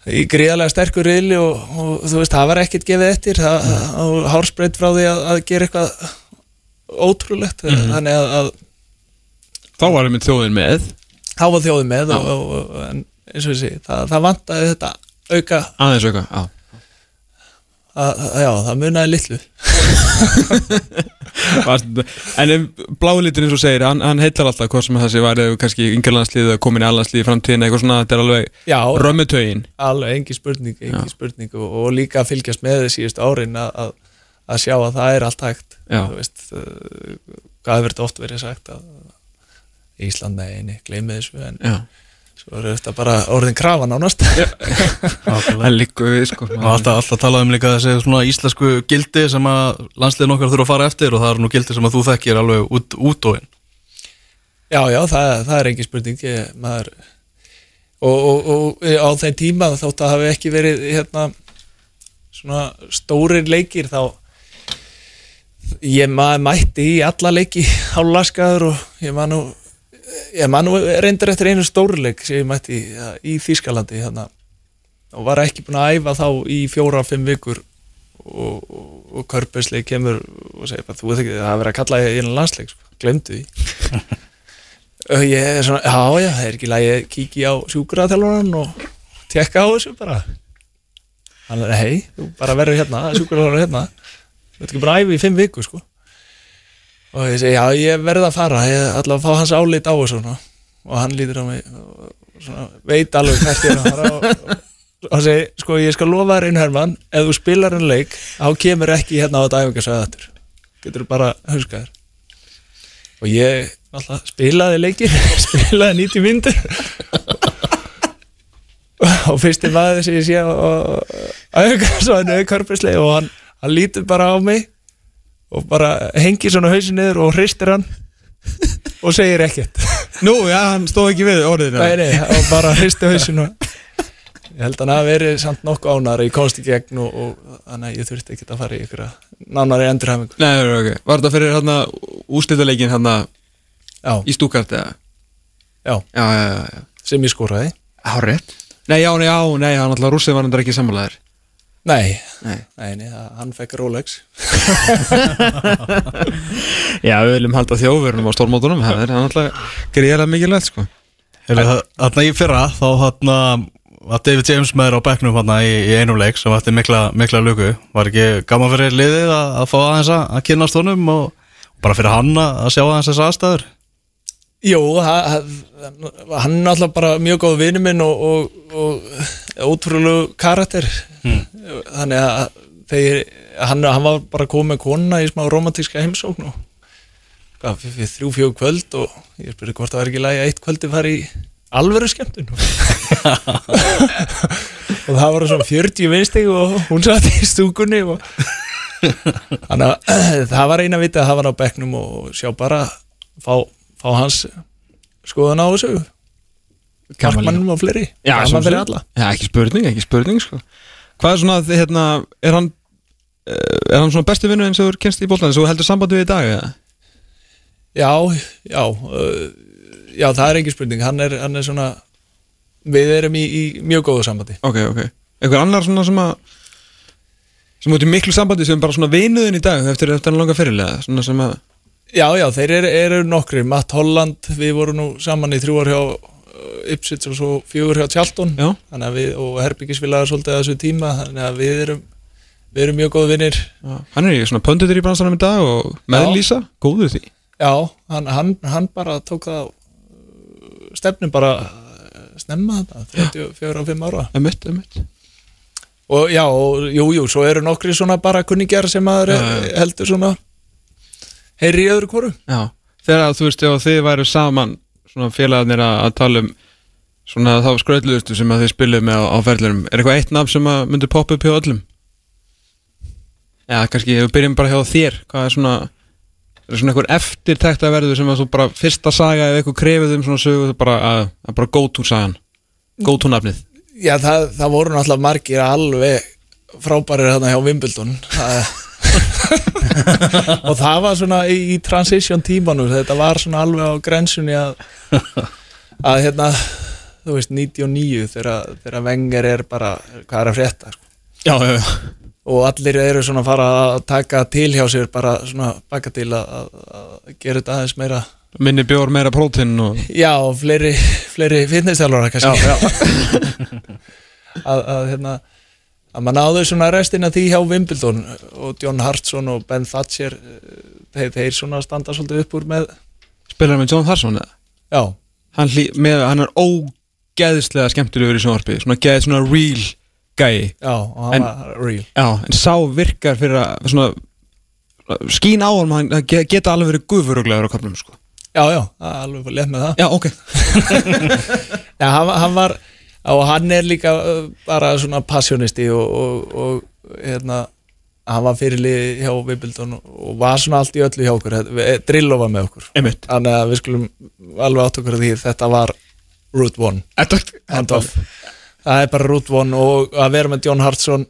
í gríðarlega sterkur riðli og, og þú veist, það var ekkert gefið eftir. Það, og hárspreitt frá því að, að gera eitthvað ótrúlegt. Þannig að, að Þá var einmitt þjóðin með. Þá var þjóðið með og, og, og, eins og ég sé, það, það vantaði þetta auka, aðeins auka, já. Að, að, já, það munaði litlu. <laughs> En blálitin eins og segir, hann, hann heitar alltaf hvað sem þessi var eða kannski yngjörlandslið eða komin í allandslið í framtíðin eitthvað svona, þetta er alveg römmutögin. Alveg engi spurning, engi spurning og, og líka að fylgjast með þessi síðustu árin að, að, sjá að það er allt hægt. Veist uh, hvað hefur þetta oft verið sagt að Ísland, nei, nei, gleymið þessu en Já, svo er þetta bara orðin krafa nánast. <laughs> Það líku við sko. Alltaf, alltaf talað um líka þessi svona íslensku gildi sem að landsliðin okkar þurfa að fara eftir og það eru nú gildi sem að þú þekkir alveg út, út og inn. Já, já, það, það er engi spurning ég, maður, og, og, og á þeim tíma þótt að hafi ekki verið hérna svona stórir leikir þá ég maður mætti í alla leiki <laughs> hálaskaður og ég man nú ég man nú reyndir eftir einu stórleik sem ég mætti ja, í Þýskalandi hérna, og var ekki búin að æfa þá í fjóra-fimm vikur og, og, og Körbjörnsleik kemur og segir bara, þú veit ekki, það er verið að kalla í einu landsleik, sko, glemdu því. <laughs> Og ég er svona, já, já, það er ekki lægi að kíkja á sjúkraþjálfaran og tekka á þessu bara. Hann er, hei, þú bara verður hérna sjúkraþjálfaran hérna. Þú veit ekki bara æfi í fimm viku, sko og ég segi, já, ég verði að fara ég ætla að fá hans álit á þessu svona. og hann lítur á mig og svona, veit alveg hvert ég er að fara og, og, og segi, sko, ég skal lofa þér einu hermann ef þú spilar en leik, þá kemur ekki hérna á þetta æfingarsvæða þetta getur bara huskað þér. Og ég alltaf spilaði leikir <laughs> spilaði 90 myndir og fyrsti maður sem ég sé á æfingarsvæðinu og hann, hann lítur bara á mig og bara hengir svona hausin niður og hristir hann. Og segir ekkert. Nú, já, hann stóð ekki við orðinu nei, nei, og bara hristi hausin og ég held að hann hafi verið samt nokkuð ánari í konsti gegn og, og þannig að ég þurfti ekki að fara í ykkur nánari endurhæfingu. Nei, nei, ok, var þetta fyrir hérna úslitaleikin hérna já, í stúkart eða? já, Já, já, já, já. Sem ég skoraði. Hárið Nei, já, nei, já, nei, hann alltaf rússið var hann ekki sammálaður nei, Nei. Nei, hann fekk Rolex. <laughs> Já, við viljum halda þjóðverunum á stórmótunum Það er alltaf greiðlega mikilvægt, sko. Þarna í fyrra þá þarna var David James með þér á bekknum þarna í, í einum leik sem ætti mikla, mikla luku var ekki gaman fyrir liðið að, að fá aðeins að, að kynast honum og, og bara fyrir hann að að sjá aðeins þess aðstæður? Ha- hann er alltaf bara mjög góð vinur minn og, og, og ótrúlegu karakter. Þannig að þeir, hann, hann var bara komið með konuna í smá romantíska heimsókn og fyrir, fyrir þrjú fjög kvöld og ég spurði hvort það var ekki lægi að eitt kvöldi fari í alvöru skemmtun. <laughs> Og það var svona 40 vinstig og hún satt í stúkunni og þannig að <clears throat> það var eina viti að hafa hann á bekknum og sjá bara fá, fá hans skoðun á þessu Markmannum og fleiri. Já, sem alla. Já, ekki spurning, ekki spurning, sko. Hvað er svona, hérna, er hann eh, Er hann svona besti vinnu eins og þú kennst í bóltan Svo heldur sambandi við í dag, eða? Já, já uh, Já, það er ekki spurning. Hann er, hann er svona Við erum í, í mjög góðu sambandi. Ok, ok. Eitthvað annar svona sem að sem út í miklu sambandi sem bara svona vinuðin í dag eftir, eftir hann langa fyrirlega svona sem að Já, já, þeir eru, eru nokkri Matt Holland, við vorum nú saman í þrjú ár hjá Ipsits og svo fjögur hjá að við, og Herbyggisvilagar svolítið að þessu tíma Þannig að við erum Við erum mjög góðu vinnir hann er í svona pöndutur í bransanum í dag og meðlýsa, góður því. Já, hann, hann, hann bara tók það stefnum bara snemma þetta, 34 og 5 ára. Emitt, emitt og já, og, jú, jú, svo eru nokkri svona bara kunningjar sem maður Já, ja, já. heldur svona heyri í öðru hvoru. Já, þegar þú veist ef þið væru saman svona félagarnir að, tala um svona þá skröðluðustu sem að þið spiluðu með á, á ferðlurum er eitthvað eitt nafn sem að myndi poppa upp hjá öllum? Já, kannski við byrjum bara hjá þér hvað er svona er svona einhver eftirtækt að verðu sem að þú bara fyrsta saga eða eitthvað krefið um svona sögu bara, að, að bara go to sagan? Go to nafnið? Já, það, það voru náttúrulega margir alveg frábærir þarna hjá Wimbledon. Það, <laughs> og það var svona í, í transition tímanum þetta var svona alveg á grensunni að að hérna þú veist 99 þegar, þegar Wenger er bara hvað er að frétta sko. Já, já, já og allir eru svona að fara að taka til hjá sér bara svona baka til að, að, gera þetta aðeins meira minni bjór meira prótin og já, og fleiri, fleiri fitnessþjálfara kannski já. <laughs> að, að hérna að maður náðu svona restina því hjá Wimbledon og John Hartson og Ben Thatcher eh, þeir, þeir svona standa svolítið upp úr með Spilar hann með John Tharsson eða? já, Hann, hlý, með, hann er ógeðslega skemmtilegur í sjónvarpi Svona geð svona real gæi já, og hann En- var real. Já, en sá virkar fyrir að svona skín á hann, hann ge- geta alveg verið gufuruglegur á köfnum sko. já, já, alveg létt með það. Já, ok. <laughs> Já, hann, var- hann var og hann er líka bara svona passionisti og, og, og hérna hann var fyrirlið hjá Wimbledon og, var svona allt í öllu hjá okkur. Við- Drillo var með okkur. Einmitt. Þannig að við skulum alveg átt okkur því þetta var Route 1 Þetta hand off. Það er bara Route 1 og að vera með John Hartson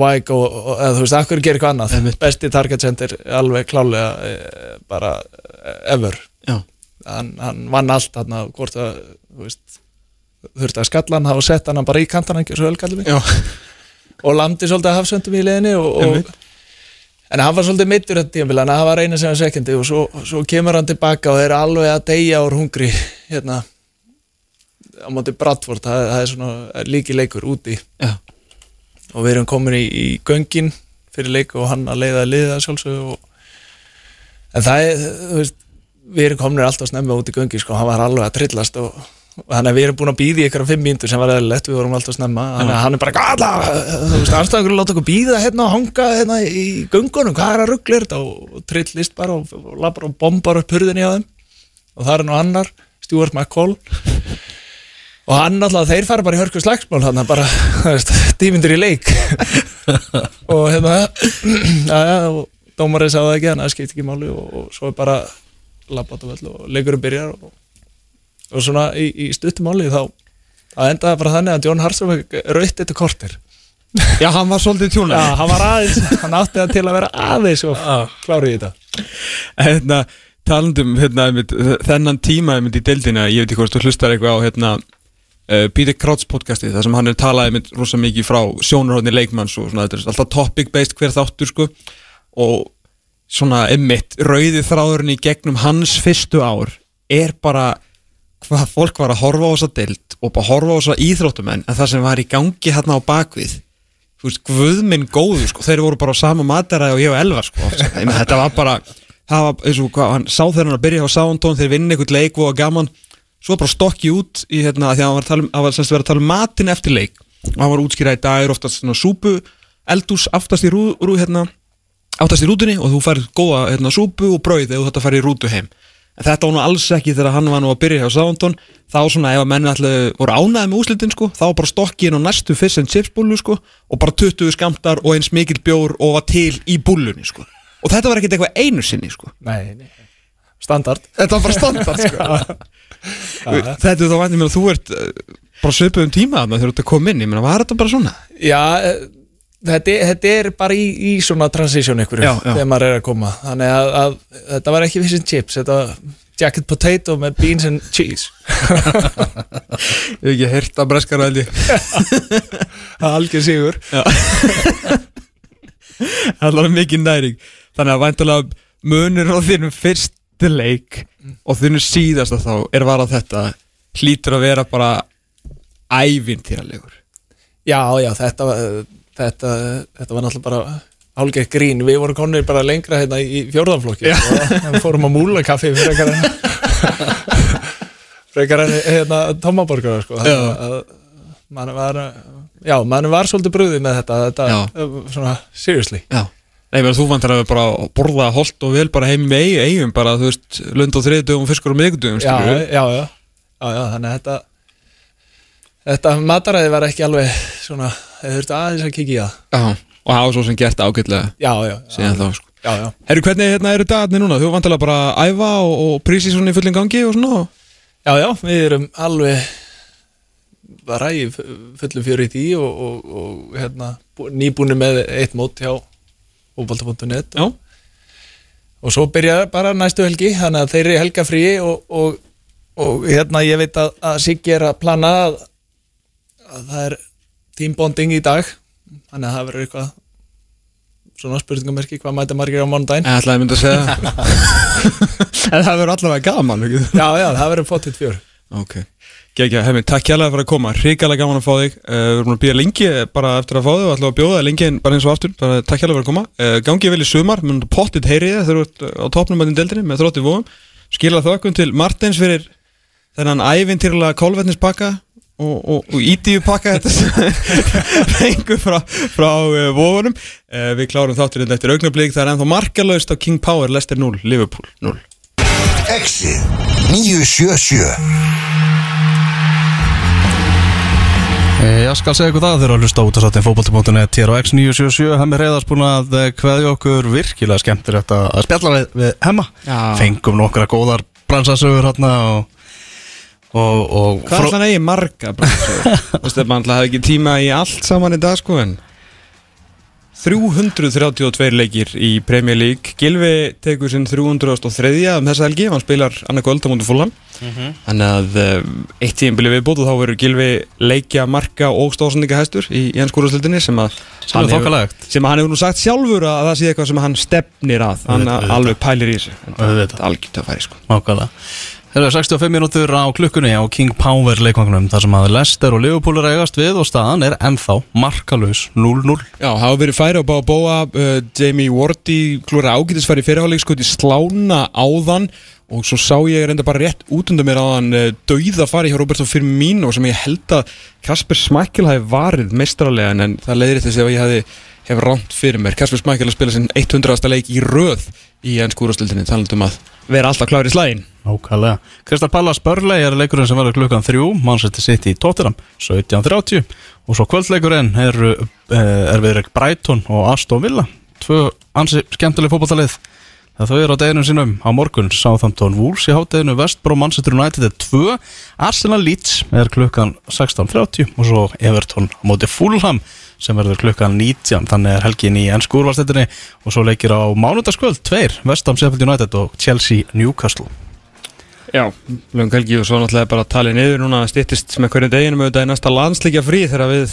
Wyke og, og eða, þú veist, akkur gerir eitthvað annað? Einmitt. besti target center alveg klálega e, bara e, ever. Hann, hann vann allt hann hvort að þú veist, þurfti að skalla hann hafa sett hann bara í kantan hann og landi svolítið að hafsöndum í leðinni en hann var svolítið mittur þetta tímabil en það var eina sem var sekundi og svo, svo kemur hann tilbaka og er alveg að deyja úr hungri <laughs> hérna á móti Bradford, það, það er svona líki leikur úti. Já. Og við erum komin í, í göngin fyrir leik og hann að leiða liða sjálfsög og en það er, veist við erum komin alltaf snemma út í göngi sko, hann var alveg að trillast og þannig að við erum búin að býða í ykkur fimm mínútur sem var eðlilegt, við vorum alltaf snemma. Þannig að hann er bara gala, þú veist, anstæðingur láta okkur býða hérna og hanga hérna í göngunum, hvað er að ruggla þetta? Og, og trillist bara og, og labbar og bombar upp hurðinni á þeim. Og það er nú annar, Stuart McCall. Og hann alltaf, þeir fara bara í hörku slagsmál hann bara, <laughs> þú veist, tímyndur í leik. <laughs> Og hérna <clears throat> já, og dómarið það ekki þannig að það skipti ekki máli og, og svo er bara labbat og og leikurinn byrjar og, og svona í, í stuttumáli þá það endaði bara þannig að John Hartson rautt þetta kortir Já, hann var svolítið já, tjúnar hann var aðeins, hann átti það til að vera aðeins og klári í þetta. Hérna, talandum hérna, einmitt, þennan tíma einmitt í deildina Ég veit ekki hvort þú hlustar eitthvað á hérna uh, Peter Krauts podcasti þar sem hann er talað einmitt rosa mikið frá sjónarhóðni leikmanns og svona, þetta er alltaf topic based hver þáttur sko. Og svona einmitt rauði þráðurinn í gegnum hans fyrstu ár er bara hvað fólk var að horfa á þessa deild og bara horfa á þessa íþróttumenn en það sem var í gangi hérna á bakvið þú veist, guðminn góðu sko, þeir voru bara á sama mataræði og ég og Elvar sko, oft, sko. Þetta var bara, það var eins og hvað, hann sá þegar hann að byrja á Sántón, þeir vinna einhvern leik og gaman, svo bara stokki út í hérna, því að hann var, að tala um, hann var að tala um matin eftir leik og hann var útskýrað í dag, er oftast svona súpu eldús aftast í rú, rú hérna, aftast í rútunni og þú færð góða hérna, súpu og brauð eða þú þetta færð í rútu heim þetta var nú alls ekki þegar hann var nú að byrja hjá Sántón þá svona ef að menni allir voru ánæði með úslitin sko, þá var bara stokkin á næstu fish and chips búlu sko og bara 20 skamtar og eins mikil bjór og var til í búlunni sko. Og þetta var ekkert eitthvað einu sinni sko. Nei, nei. standard. Þetta var bara standard sko. <laughs> Þetta er þá væntum mér að þú ert uh, bara svipið um tíma þarna þegar þú ert að koma inn. Ég meina var þetta bara svona? Já, eh, þetta, er- þetta er bara í, í svona transition ykkur þegar maður er að koma. Þannig að, að þetta var ekki and chips þetta var jacket potato með beans and cheese. <laughs> Ég hef ekki heyrt að breskara <laughs> það er algjör sigur. <laughs> Það var mikið næring. Þannig að væntalega munur á þínum fyrstu leik og þínum síðasta þá er varað þetta hlýtur að vera bara ævintýralegur. Já, já, þetta, var- þetta, þetta var náttúrulega bara hálfgeitt grín, við vorum konir bara lengra hérna í fjórðanflokki. Og <laughs> fórum á múlakaffi frekar en <laughs> frekar en hérna tómaborgar sko. Mann var já, mann var svolítið brúðið með þetta, þetta svona seriously. Já. Nei, menn þú vantar að bara borða holt og vel bara heim með eigum, bara, þú veist, lund á þriðdögum, fiskur á miðgudögum, já, skilur já, já, já, já, þannig að þetta þetta mataræði var ekki alveg svona, þau þurftu aðeins að kikið í það. Já, og hafa svo sem gert ágætlega já, já, síðan þá, sko. Já, já. Herru, hvernig hérna eru dagarnir núna? Þú vantar bara að æfa og, og prísi svona í fullin gangi og svona Já, já, við erum alveg bara í fu- fullum fjöru í því og, og, og hérna, bú- nýbúinu með eitt mót hjá fótbolta.net Já, og svo byrja bara næstu helgi þannig að þeir eru í helgafríi og, og, og hérna ég veit að, að Siggi er að plana að, að það er teambonding í dag. Þannig að það verður eitthvað svona spurningamerki hvað mæta margir á mánudaginn? Ég ætlaði að mynda að segja <laughs> En það verður allavega gaman, ekki? Já, já, það verður fóttið fjör. Ok. Gekja, hefði, takk kjærlega fyrir að koma, hrikalega gaman að fá þig. Uh, Við erum að býja lengi bara eftir að fá þig og ætlum að bjóða lengi en bara eins og aftur. Bara takk kjærlega fyrir að koma. Uh, Gangið vel í sumar, mun pottit heyrið þegar þú ert á topnum að þinn deildinni með þrótti vóum Skila þökkum til Martins fyrir þennan ævintýrlega kólvetnispakka og, og, og ídíu pakka þetta sem <laughs> fengur frá, frá uh, vóunum uh, Við klárum þáttur þetta eftir augnablík það er ennþá markalaust á King Power, Leicester 0, Liverpool 0 Exit 977 Ég skal segja ykkur það þegar að hlusta út að sattin fótbolti.net hér á X977 Hemmi Reyðars búin að kveðja okkur virkilega skemmtilegt að að spjalla við, við Hemma. Já. Fengum nokkra góðar bransasögur hérna og, og, og Hvað er það eigi marga? <laughs> Þú veist, maður ætla að hafa ekki tíma í allt saman í dag sko en 332 leikir í Premier League. Gilvi tekur sinn 303 um þessa helgi, hann spilar annað kvöld á mútu fúlan þannig að uh, eitt tíðinbili viðbútt og þá verður Gilvi leikja, marka og stóðsendinga hæstur í Jenskúraslutinni sem að Sem hann hefur- þokkalegt. sem að hann hefur nú sagt sjálfur að það sé eitthvað sem hann stefnir að. Hann alveg pælir í þessu. Er algjört að færi sko. Nákvæmlega Það eru 65 mínútur á klukkunni á King Power leikvangunum þar sem að Leicester og Liverpool að eigast við og staðan er ennþá markalus 0-0 Já, hafa verið færi á bá bóa uh, Jamie Wardy klúra ágætis færi fyrirháleik sko til slána áðan og svo sá ég reynda bara rétt út undan mér áðan uh, dauða fari hjá Roberto Firmino sem ég held að Kasper Smækkel hafi varið mestralega en það leiðir þess að ég hafi hef ránt fyrir mér Kasper Smækkel að spila sinn 100. leik í röð í ennskúrastildinni talandum að vera alltaf klár í slægin Nákvæmlega. Kristal Pallas Börlei er leikurinn sem verður klukkan 3 Manchester City í Tottenham 17.30 og svo kvöldleikurinn er, er við Brighton og Aston Villa. Tvö ansi skemmtileg fótballtalið Það þau eru á deginum sínum. Á morgun Southampton Wolves í hátteginu Vestbró Manchester United er 2 Arsenal Leeds er klukkan 16.30 og svo Everton móti Fulham sem verður klukkan 19 þannig er helgin í ennsku úrvalstættinni og svo leikir á mánudagskvöld 2 Vestham Sheffield United og Chelsea Newcastle Já, lögum helgi og svo náttúrulega bara talið niður núna stýttist með hverjum deginum auðvitað í næsta landsleikja frí þegar við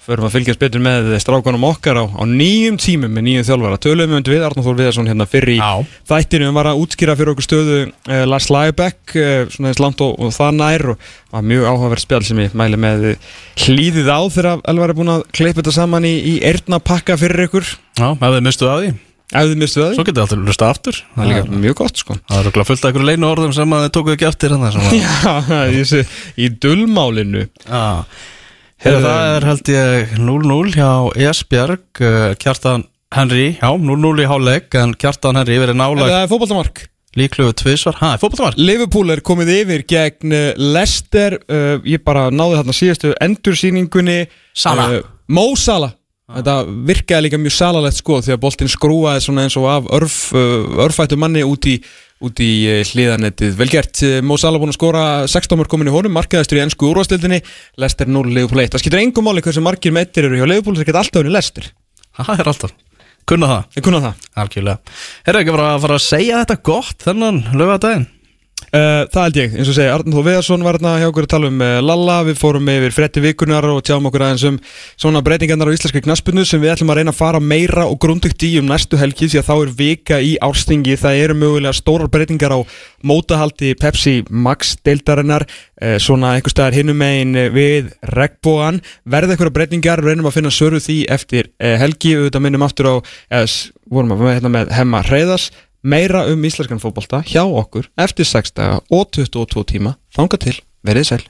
förum að fylgjast betur með strákanum okkar á, á nýjum tímum með nýjum þjálfara. Tölum við við Arnóð Þór Viðarsson hérna fyrir Já. þættinu var að útskýra fyrir okkur stöðu uh, Lars Lagerbäck uh, svona eins langt og, og það nær og var mjög áhugaverð spjall sem ég mæli með hlýðið á þegar Elvar er búin að kleipa þetta saman í, í eyrnapakka fyrir ykkur. Já, ef þið mistu það Svo getið þið alltaf hlusta aftur. Það er líka mjög gott sko. Það er örugglega fullt af einhverju leinu orðum sem að þið tókuðu ekki eftir sem að <laughs> Já, í, þessu- í dulmálinu. Já. Heyrðu, það er held ég 0-0 hjá Esbjörg uh, Kjartan Henry, já 0-0 í háleik en Kjartan Henry verið nálag Það er fótballtamark líkluðu tvisvar, ha, fótboltamar Liverpool er komið yfir gegn uh, Leicester. Uh, Ég bara náði þarna síðastu endursýningunni. Salah. uh, Mo Salah Þetta virkaði líka mjög salalegt sko því að boltinn skrúaði svona eins og af örf, uh, örfættu manni út í, út í uh, hliðanettið. Vel gert, uh, Mo Salah búinn að skora 16 mörg komin í honum, markaðastur í ennsku úrvastildinni, Leicester 0, Liverpool 1. Það skiptir engum máli hversu margir meittir eru hjá Liverpool, það geta alltaf unni Leicester. Það er alltaf, kunna það Ég kunna það. Algjörlega Herra ekki bara að fara að segja þetta gott þennan lögadaginn Uh, það held ég, eins og segja, Arnur Þó Viðarsson var hérna hjá okkur að tala um uh, Lalla, við fórum yfir fretti vikunar og tjáum okkur aðeins um svona breytingarnar á íslenski knaspunnu sem við ætlum að reyna að fara meira og grundugt í um næstu helgi því að þá er vika í árstingi, það eru mögulega stórar breytingar á mótahaldi Pepsi Max deildarinnar uh, svona einhver staðar hinum megin uh, við regnbóan, verða einhverja breytingar? Reynum að finna söru því eftir helgi, auðvitað minnum aftur á vorum að hérna með Hemma Hreiðas meira um íslenskan fótbolta hjá okkur eftir 6 daga og 22 tíma. Þanga til, verið sæl